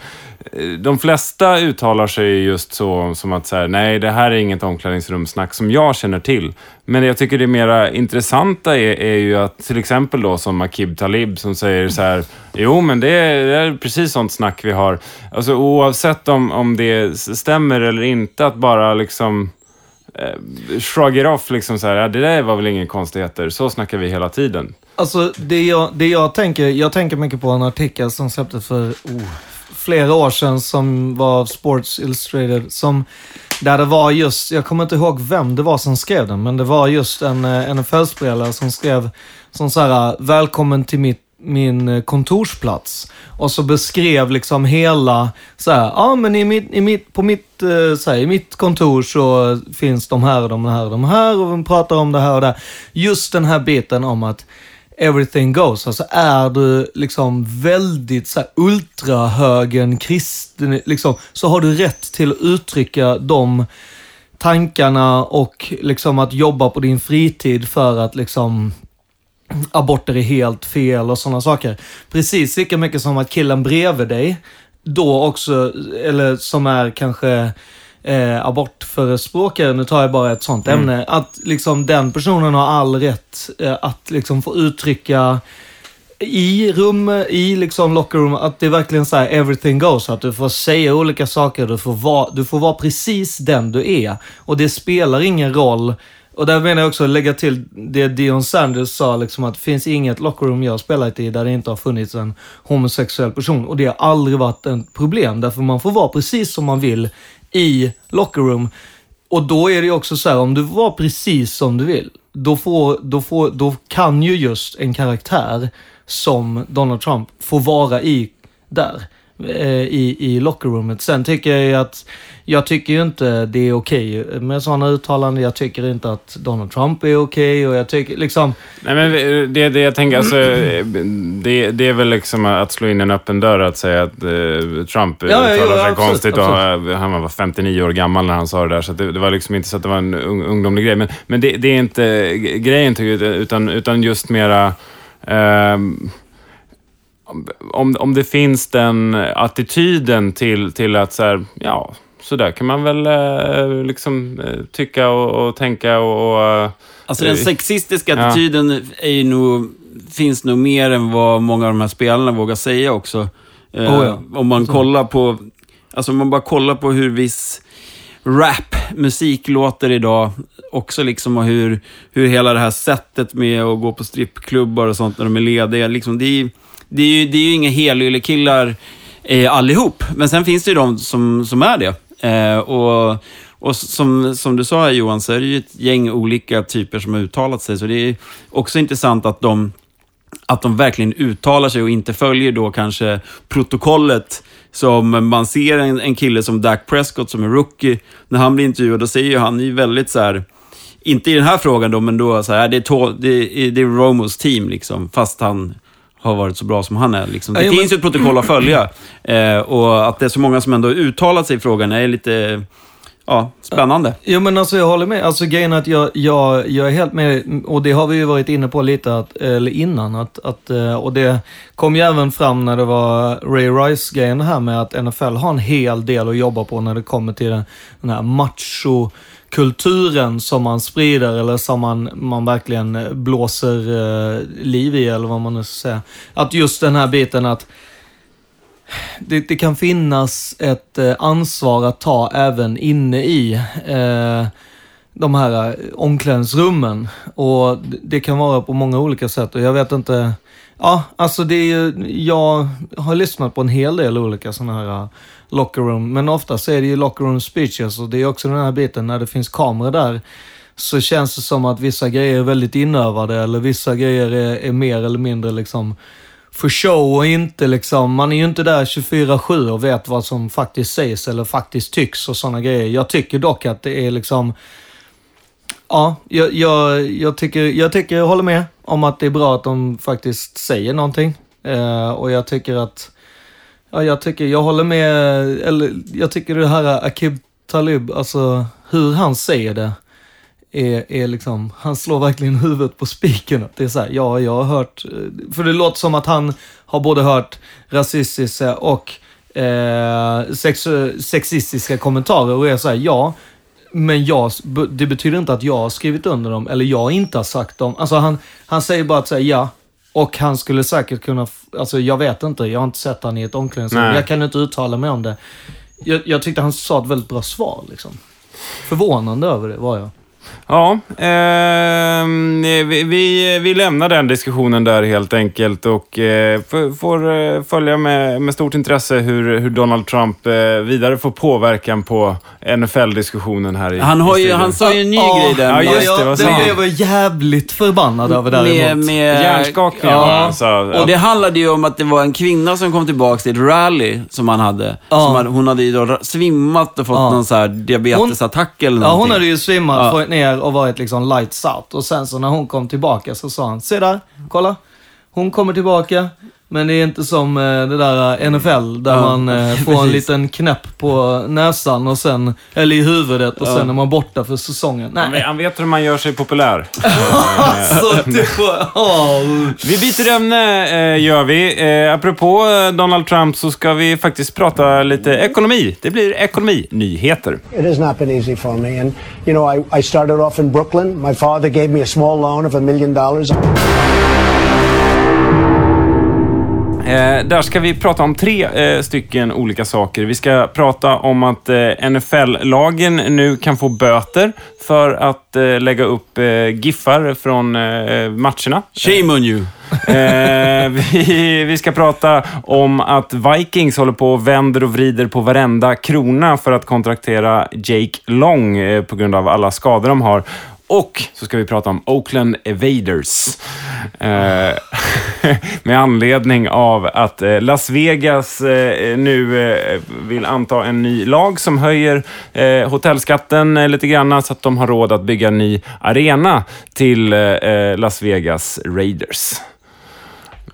de flesta uttalar sig just så som att så här, nej, det här är inget omklädningsrumssnack som jag känner till. Men jag tycker det mera intressanta är, är ju att till exempel då som Akib Talib som säger så här, jo men det är, det är precis sånt snack vi har. Alltså oavsett om, om det stämmer stämmer eller inte, att bara liksom eh, shrug it off, liksom så här, ja, det där var väl inga konstigheter, så snackar vi hela tiden. Alltså, det jag, det jag tänker, jag tänker mycket på en artikel som släpptes för oh, flera år sedan som var av Sports Illustrated. Som, där det var just, jag kommer inte ihåg vem det var som skrev den, men det var just en eh, NFL-spelare som skrev som så här, välkommen till mitt min eh, kontorsplats. Och så beskrev liksom hela, så här, ja men i mitt, i mitt, på mitt, eh, så här, i mitt kontor så finns de här och de här och de här och vi pratar om det här och det. Just den här biten om att everything goes. Alltså är du liksom väldigt så här, ultrahögen kristen, liksom, så har du rätt till att uttrycka de tankarna och liksom att jobba på din fritid för att liksom aborter är helt fel och sådana saker. Precis lika mycket som att killen bredvid dig då också, eller som är kanske eh, abortförespråkare, nu tar jag bara ett sånt Mm. ämne, att liksom den personen har all rätt eh, att liksom få uttrycka i rum, i liksom locker att det är verkligen så här everything goes. Att du får säga olika saker, du får, vara, du får vara precis den du är. Och det spelar ingen roll. Och där menar jag också lägga till det Dion Sanders sa, liksom att det finns inget locker room jag har spelat i där det inte har funnits en homosexuell person. Och det har aldrig varit ett problem, därför man får vara precis som man vill i locker room. Och då är det ju också så här, om du var precis som du vill, då, får, då, får, då kan ju just en karaktär som Donald Trump få vara i där eh, I, i lockerroomet. Sen tycker jag ju att, jag tycker ju inte det är okej med sådana uttalanden. Jag tycker inte att Donald Trump är okej och jag tycker liksom... Nej, men det, det jag tänker, alltså, det, det är väl liksom att slå in en öppen dörr att säga att eh, Trump Ja, uttalar ja, sig absolut, konstigt. Och, absolut. eh, han var 59 år gammal när han sa det där, så det, det var liksom inte så att det var en ung, ungdomlig grej. Men, men det, det är inte grejen, utan, utan just mera... ehm, om, om det finns den attityden till, till att så här, ja, så där kan man väl eh, liksom eh, tycka och, och tänka och... och eh, Alltså den sexistiska ja. attityden är ju nog, finns nog mer än vad många av de här spelarna vågar säga också. Eh, Oh ja. Om man Så. kollar på, alltså om man bara kollar på hur viss rap-musik låter idag. Också liksom och hur, hur hela det här sättet med att gå på strippklubbar och sånt när de är lediga. Liksom, det, är, det, är ju, det är ju inga helyllekillar eh, allihop. Men sen finns det ju de som, som är det. Eh, och och som, som du sa här Johan, så är det ju ett gäng olika typer som har uttalat sig. Så det är också intressant att de, att de verkligen uttalar sig och inte följer då kanske protokollet som man ser en, en kille som Dak Prescott som är rookie. När han blir intervjuad, då säger ju han ju väldigt så här, inte i den här frågan då, men då så här, det är, to, det är, det är Romos team liksom, fast han har varit så bra som han är. Liksom. Det Ja, finns ju ett protokoll att följa. Eh, och att det är så många som ändå uttalat sig i frågan är lite ja, spännande. Jo men alltså jag håller med. Alltså grejen är att jag, jag, jag är helt med, och det har vi ju varit inne på lite, att, eller innan, att, att, eh, och det kom ju även fram när det var Ray Rice-grejen här med att NFL har en hel del att jobba på när det kommer till den, den här macho kulturen som man sprider eller som man, man verkligen eh, blåser eh, liv i eller vad man nu ska säga. Att just den här biten att det, det kan finnas ett eh, ansvar att ta även inne i eh, de här eh, omklädningsrummen. Och det- kan vara på många olika sätt och jag vet inte. Ja, alltså det är ju, jag har lyssnat på en hel del olika sådana här locker room, men oftast är det ju locker room speeches och det är också den här biten när det finns kameror där så känns det som att vissa grejer är väldigt inövade eller vissa grejer är, är mer eller mindre liksom för show och inte liksom, man är ju inte där 24-7 och vet vad som faktiskt sägs eller faktiskt tycks och sådana grejer. Jag tycker dock att det är liksom, ja, jag, jag, jag, tycker, jag tycker, jag håller med om att det är bra att de faktiskt säger någonting. Eh, och jag tycker att, ja, jag tycker, jag håller med, eller jag tycker det här Akib Talib, alltså hur han säger det är, är liksom, han slår verkligen huvudet på spiken. Det är så här, ja, jag har hört, för det låter som att han har både hört rasistiska och eh, sex, sexistiska kommentarer och är så här, ja, men jag, det betyder inte att jag har skrivit under dem, eller jag inte har sagt dem. Alltså han, han säger bara att säga ja, och han skulle säkert kunna, alltså jag vet inte, jag har inte sett han i ett omklädningsrum. Nej. Jag kan inte uttala mig om det. Jag, jag tyckte han sa ett väldigt bra svar liksom. Förvånande över det var jag. Ja, ehm, vi, vi, vi lämnar den diskussionen där helt enkelt och eh, får, eh, följa med, med stort intresse hur, hur Donald Trump eh, vidare får påverkan på NFL-diskussionen här i Han, har i ju, studion. han sa ju en ny Ja, grej där. ja, med- just det, vad sa den han? blev jag jävligt förbannad över med, däremot. med, Hjärnskakningar Ja, alltså. och det handlade ju om att det var en kvinna som kom tillbaka till ett rally som han hade. Ja. Som hon hade ju då svimmat och fått Ja. någon så här diabetesattack eller Ja, någonting. hon hade ju svimmat, Ja ner och varit liksom lights out. Och sen så när hon kom tillbaka så sa han, se där, kolla. hon kommer tillbaka. Men det är inte som eh, det där eh, NFL där Ja, man eh, får en liten knäpp på näsan och sen, eller i huvudet och Ja. sen är man borta för säsongen. Nej. Han vet hur man gör sig populär. Alltså, det var... åh. Vi byter ämne, gör vi. Apropå Donald Trump så ska vi faktiskt prata lite ekonomi. Det blir ekonominyheter. It has not been easy for me. And, you know, I, I started off in Brooklyn. My father gave me a small loan of a million dollars. Eh, där ska vi prata om tre eh, stycken olika saker. Vi ska prata om att eh, NFL-lagen nu kan få böter för att eh, lägga upp eh, giffar från eh, matcherna. Shame on you. Vi, vi ska prata om att Vikings håller på och vänder och vrider på varenda krona för att kontraktera Jake Long på grund av alla skador de har. Och så ska vi prata om Oakland Evaders. Eh, med anledning av att eh, Las Vegas eh, nu eh, vill anta en ny lag som höjer hotellskatten lite grann så att de har råd att bygga en ny arena till Las Vegas Raiders.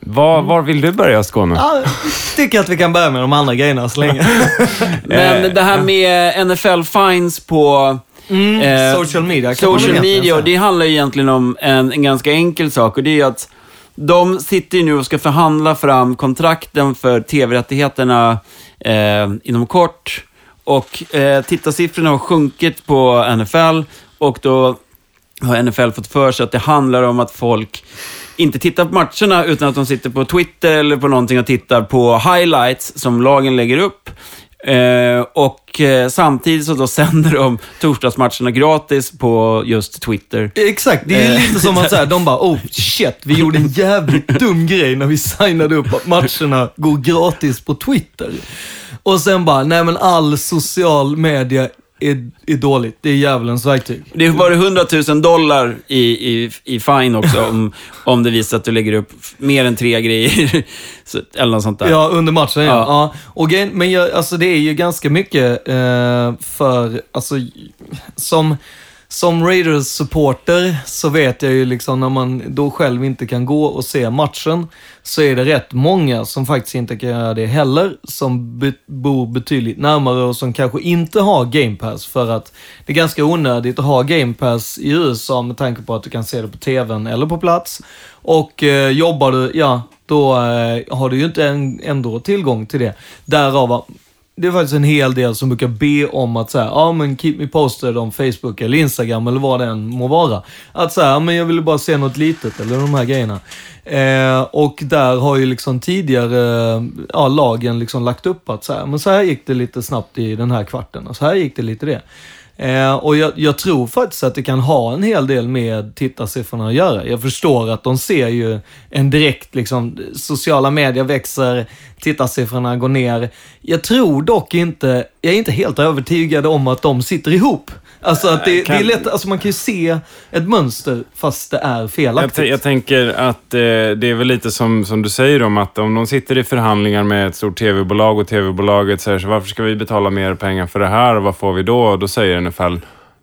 Var, var vill du börja, Skåne? Ja, tycker att vi kan börja med de andra grejerna så länge. Men det här med NFL-fines på Mm, social media social media, och det handlar egentligen om en, en ganska enkel sak och det är att de sitter ju nu och ska förhandla fram kontrakten för tv-rättigheterna eh, inom kort. Och eh, tittarsiffrorna har sjunkit på NFL och då har NFL fått för sig att det handlar om att folk inte tittar på matcherna utan att de sitter på Twitter eller på någonting och tittar på highlights som lagen lägger upp. Eh, och eh, samtidigt så då sänder de torsdagsmatcherna gratis på just Twitter. Exakt, det är Eh, lite som att så här, de bara oh shit, vi gjorde en jävligt dum grej när vi signade upp att matcherna går gratis på Twitter. Och sen bara, nej men all social media är, är dåligt. Det är djävulens verktyg. Det var 100 000 dollar i, i, i fine också om, om det visar att du lägger upp mer än tre grejer. Eller något sånt där. Ja, under matchen ja. Ja. Och men jag, alltså det är ju ganska mycket eh, för, alltså som, som Raiders-supporter så vet jag ju liksom när man då själv inte kan gå och se matchen så är det rätt många som faktiskt inte kan göra det heller, som be, bor betydligt närmare och som kanske inte har Game Pass för att det är ganska onödigt att ha Game Pass i USA med tanke på att du kan se det på TVn eller på plats. Och eh, jobbar du, ja, då eh, har du ju inte en, ändå tillgång till det. Därav, det är faktiskt en hel del som brukar be om att säga, ja men keep me posted om Facebook eller Instagram eller vad det än må vara. Att säga, ja men jag ville bara se något litet eller de här grejerna. Eh, och där har ju liksom tidigare eh, ja, lagen liksom lagt upp att så här, men så här gick det lite snabbt i den här kvarten och så här gick det lite det. Eh, och jag, jag tror faktiskt att det kan ha en hel del med tittarsiffrorna att göra. Jag förstår att de ser ju en direkt, liksom, sociala medier växer, tittarsiffrorna går ner. Jag tror dock inte, jag är inte helt övertygad om att de sitter ihop. Alltså att det, det är lätt, alltså man kan ju se ett mönster fast det är Jag, felaktigt. t- jag tänker att eh, det är väl lite som, som du säger om att om de sitter i förhandlingar med ett stort tv-bolag och tv-bolaget säger så varför ska vi betala mer pengar för det här och vad får vi då? Och då säger NFL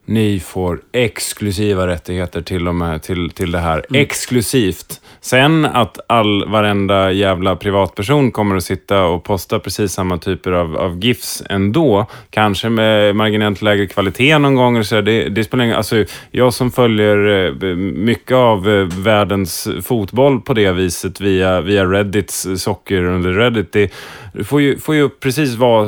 ni får exklusiva rättigheter till och med till, till det här. Exklusivt. Sen att all, varenda jävla privatperson kommer att sitta och posta precis samma typer av, av GIFs ändå. Kanske med marginellt lägre kvalitet någon gång. Så det, det spelar ingen, alltså, jag som följer eh, mycket av eh, världens fotboll på det viset via, via Reddits socker under Reddit. Det, du får ju, får ju precis vad,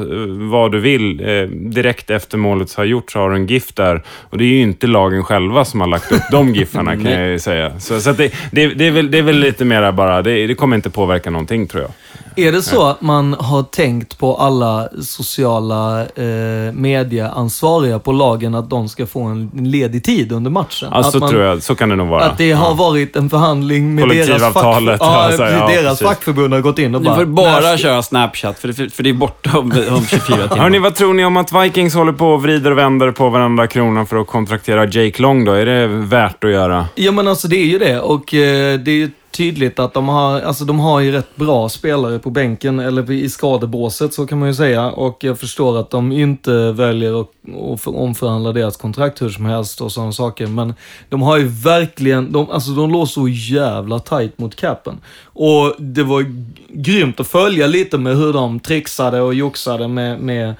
vad du vill. Eh, direkt efter målet har gjorts har du en GIF där. Och det är ju inte lagen själva som har lagt upp de GIFarna kan jag ju säga. Så, så det, det, det, är väl, det är väl lite mera bara, det, det kommer inte påverka någonting tror jag. Är det så att man har tänkt på alla sociala eh, medieansvariga på lagen att de ska få en ledig tid under matchen? Ja, att så man, tror jag. Så kan det nog vara. Att det har varit en förhandling med deras, fack, ja, alltså, ja, deras fackförbund har gått in och Du bara... får bara "När- köra Snapchat, för det, för det är borta om, om 24 timmar. Hörni, vad tror ni om att Vikings håller på och vrider och vänder på varenda krona för att kontraktera Jake Long då? Är det värt att göra? Ja men alltså det är ju det och eh, det är ju tydligt att de har, alltså de har ju rätt bra spelare på bänken, eller i skadebåset så kan man ju säga. Och jag förstår att de inte väljer att, att omförhandla deras kontrakt hur som helst och sådana saker. Men de har ju verkligen, de, alltså de låg så jävla tight mot capen. Och det var grymt att följa lite med hur de trixade och joxade med, med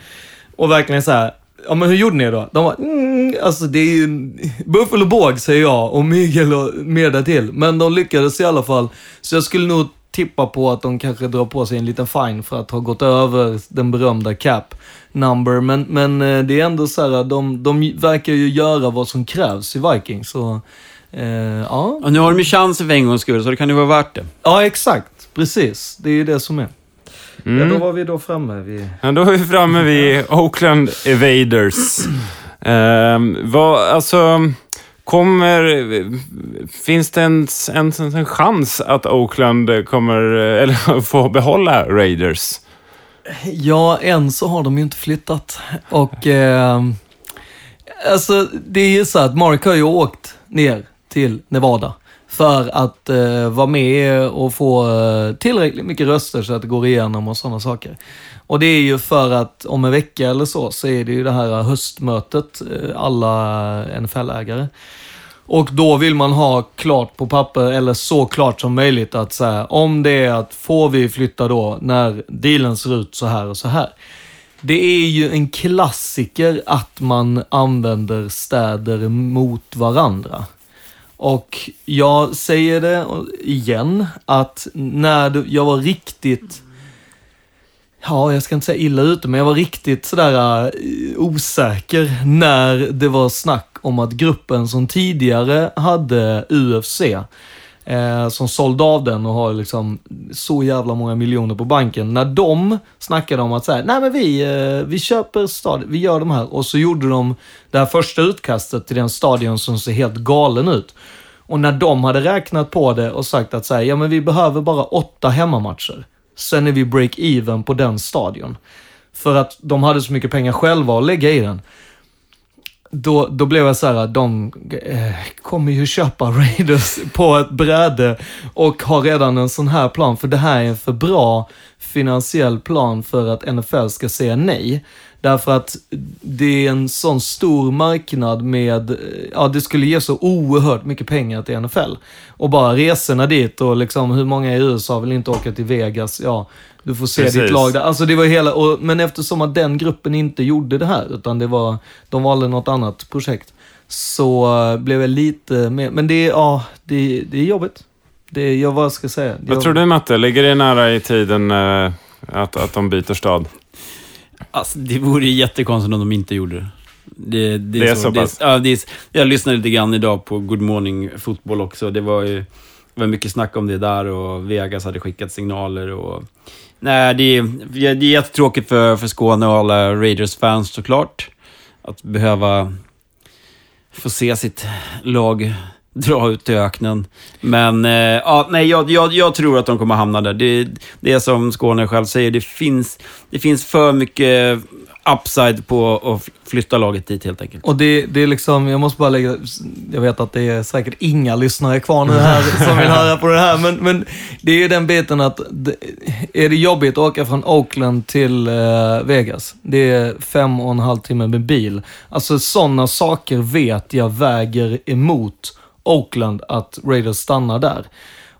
och verkligen så här. Ja men hur gjorde ni då? De var, mm, alltså det är ju buffel och båg säger jag och mygel och mer därtill. Men de lyckades i alla fall. Så jag skulle nog tippa på att de kanske drar på sig en liten fine för att ha gått över den berömda cap number. Men, men eh, det är ändå så här, de, de verkar ju göra vad som krävs i Vikings. Så, eh, ja. Och nu har de ju chansen för en gångs skull, så det kan ju vara värt det. ja, exakt. Precis. Det är ju det som är. Mm. Ja, då var vi då framme vid... Ja, då är vi framme vid Oakland Evaders. Ehm, vad, alltså, kommer... Finns det en, en, en chans att Oakland kommer eller, få behålla Raiders? Ja, än så har de ju inte flyttat. Och eh, alltså det är ju så att Mark har ju åkt ner till Nevada för att eh, vara med och få eh, tillräckligt mycket röster så att det går igenom och sådana saker. Och det är ju för att om en vecka eller så, så är det ju det här höstmötet, eh, alla NFL-ägare. Och då vill man ha klart på papper, eller så klart som möjligt, att så här, om det är att får vi flytta då när dealen ser ut så här och så här. Det är ju en klassiker att man använder städer mot varandra. Och jag säger det igen, att när du- jag var riktigt Ja, jag ska inte säga illa ute, men jag var riktigt sådär eh, osäker när det var snack om att gruppen som tidigare hade UFC, eh, som sålde av den och har liksom så jävla många miljoner på banken. När de snackade om att säga, nej men vi, eh, vi köper stadion, vi gör de här. Och så gjorde de det här första utkastet till den stadion som ser helt galen ut. Och när de hade räknat på det och sagt att säga, ja men vi behöver bara åtta hemmamatcher. Sen är vi break-even på den stadion. För att de hade så mycket pengar själva att lägga i den. Då, då blev jag så här, de eh, kommer ju köpa Raiders på ett bräde och har redan en sån här plan. För det här är en för bra finansiell plan för att NFL ska säga nej. Därför att det är en sån stor marknad med, ja det skulle ge så oerhört mycket pengar till NFL. Och bara resorna dit och liksom hur många i USA vill inte åka till Vegas? Ja, du får se Precis. ditt lag där. Alltså det var hela, och, men eftersom att den gruppen inte gjorde det här, utan det var, de valde något annat projekt, så eh, blev jag lite mer, men det ja, det, det är jobbigt. Det jag vad ska jag säga? Det Vad tror du Matte? Ligger det nära i tiden eh, att, att de byter stad? Alltså, det vore ju jättekonstigt om de inte gjorde det. Det, Det är så det pass? ja, det är, jag lyssnade lite grann idag på Good Morning Fotboll också. Det var ju det var mycket snack om det där och Vegas hade skickat signaler. Och, nej, det är, det är jättetråkigt för, för Skåne och alla Raiders-fans såklart. Att behöva få se sitt lag dra ut i öknen. Men eh, ja, nej, jag, jag, jag tror att de kommer hamna där. Det, det är som Skåne själv säger, det finns, det finns för mycket upside på att flytta laget dit helt enkelt. Och det, det är liksom, jag måste bara lägga, jag vet att det är säkert inga lyssnare kvar nu här som vill höra på det här, men, men det är ju den biten att, det, är det jobbigt att åka från Oakland till eh, Vegas? Det är fem och en halv timme med bil. Alltså sådana saker vet jag väger emot Oakland att Raiders stannar där.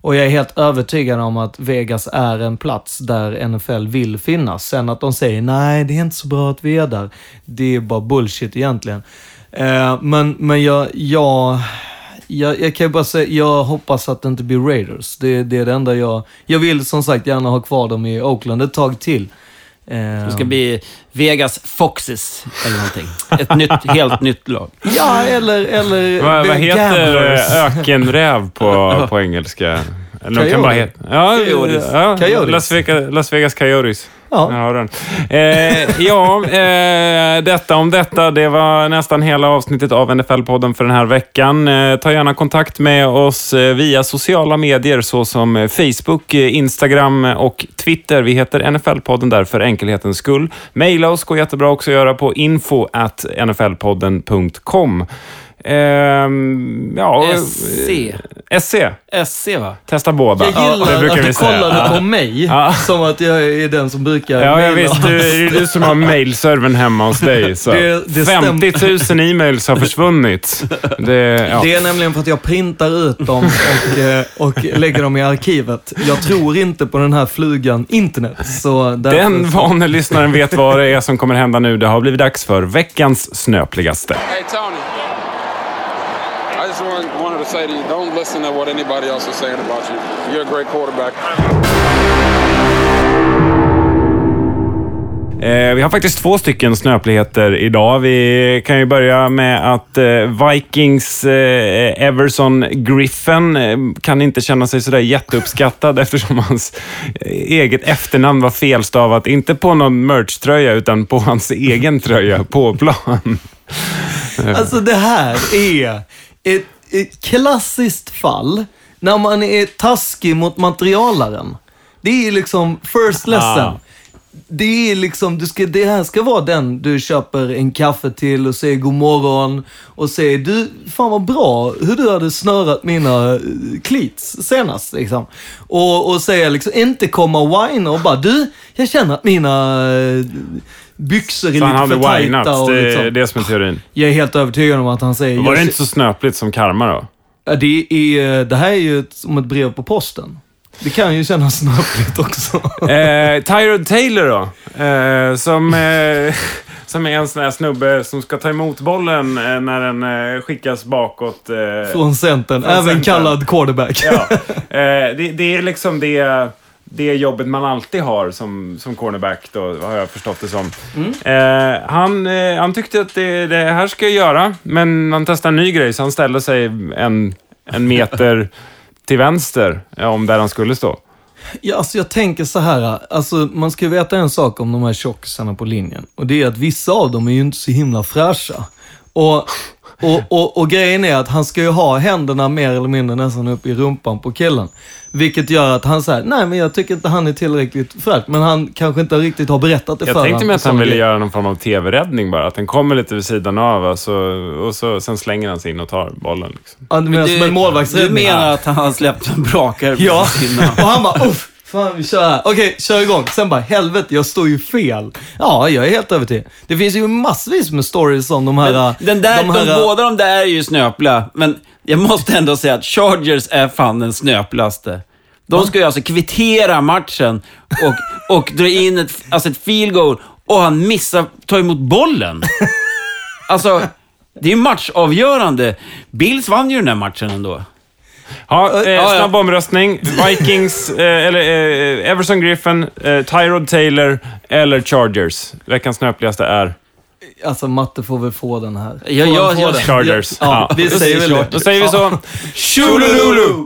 Och jag är helt övertygad om att Vegas är en plats där NFL vill finnas. Sen att de säger nej, det är inte så bra att vi är där. Det är bara bullshit egentligen. Eh, men men jag, jag, jag, jag kan ju bara säga, jag hoppas att det inte blir Raiders. Det, det är det enda jag... Jag vill som sagt gärna ha kvar dem i Oakland ett tag till. Eh, Det ska bli Vegas Foxes eller någonting. Ett nytt, helt nytt lag. Ja, eller... eller Vad, vad heter eh, ökenräv på, på engelska? Kan bara Coyote. heta... Ja, Coyotes. ja. Las, Vegas, Las Vegas Coyotes. Ja. Jag den. Eh, ja, eh, detta om detta. Det var nästan hela avsnittet av NFL-podden för den här veckan. Eh, ta gärna kontakt med oss eh, via sociala medier såsom Facebook, eh, Instagram och Twitter. Vi heter NFL-podden där för enkelhetens skull. Maila oss går jättebra också att göra på info at nflpodden.com. Ehm, ja, SC. SC. SC va? Testa båda. Jag gillar det brukar att vi du kollade Ja. på mig, Ja. som att jag är den som brukar Ja, ja mejla. visst. Du, det är du som har mailservern hemma hos dig. Så. Det- det 50 000 e-mails har försvunnit. Det, ja. Det är nämligen för att jag printar ut dem och, eh, och lägger dem i arkivet. Jag tror inte på den här flugan internet. Så Den så- vane lyssnaren vet vad det är som kommer hända nu. Det har blivit dags för veckans snöpligaste. Hey, Tony. I wanted to say to you, don't listen to what anybody else is saying about you. You're a great quarterback. Eh, vi har faktiskt två stycken snöpligheter idag. Vi kan ju börja med att eh, Vikings eh, Everson Griffin kan inte känna sig sådär jätteuppskattad eftersom hans eget efternamn var felstavat. Inte på någon merch-tröja utan på hans egen tröja på plan. Alltså det här är ett klassiskt fall när man är taskig mot materialaren. Det är liksom first lesson. Ah. Det är liksom, du ska, det här ska vara den du köper en kaffe till och säger god morgon och säger du, fan vad bra hur du hade snörat mina eh, cleats senast liksom. Och, och säga liksom, inte komma och whina och bara du, jag känner att mina eh, byxor är Så lite för tajta. Och Det är liksom. det som är teorin. Jag är helt övertygad om att han säger... Var det inte så snöpligt som karma då? Ja, det, är, det här är ju som ett brev på posten. Det kan ju kännas snöpligt också. Eh, Tyrod Taylor då? Eh, som, eh, som är en sån här snubbe som ska ta emot bollen eh, när den eh, skickas bakåt. Eh, Från centern, från även centern. kallad quarterback. Ja. Eh, det, det är liksom det, det jobbet man alltid har som, som cornerback, då, har jag förstått det som. Eh, han, eh, han tyckte att det, det här ska jag göra, men han testade en ny grej, så han ställde sig en, en meter till vänster om där han skulle stå. Ja, alltså jag tänker så här, alltså man ska ju veta en sak om de här tjockisarna på linjen. Och det är att vissa av dem är ju inte så himla fräscha. Och, och, och, och grejen är att han ska ju ha händerna mer eller mindre nästan upp i rumpan på killen. Vilket gör att han säger, nej men jag tycker inte han är tillräckligt fräsch. Men han kanske inte riktigt har berättat det för Jag tänkte mig att han ville göra någon form av tv-räddning bara. Att den kommer lite vid sidan av alltså, och så, sen slänger han sig in och tar bollen. Liksom. Ja, du menar som en målvaktsräddning? Du menar att han har släppt en brakare Ja, och han bara uff, fan vi kör här. Okej, kör igång. Sen bara helvete, jag står ju fel. Ja, jag är helt övertygad. Det finns ju massvis med stories om de här... Men den där, de här de, båda de där är ju snöpliga, men jag måste ändå säga att Chargers är fan den snöpligaste. De ska ju alltså kvittera matchen och, och dra in ett, alltså ett field goal och han missar ta emot bollen. Alltså, det är ju matchavgörande. Bills vann ju den där matchen ändå. Ja, eh, ja. snabb omröstning. Vikings, eh, eller eh, Everson Griffin, eh, Tyrod Taylor eller Chargers. Veckans snöpligaste är Alltså matte får väl få den här. Ja, Får ja, han få ja, den? Chargers. Ja, Ja. vi säger väl det. Då säger vi så. Ja. Tjolululu!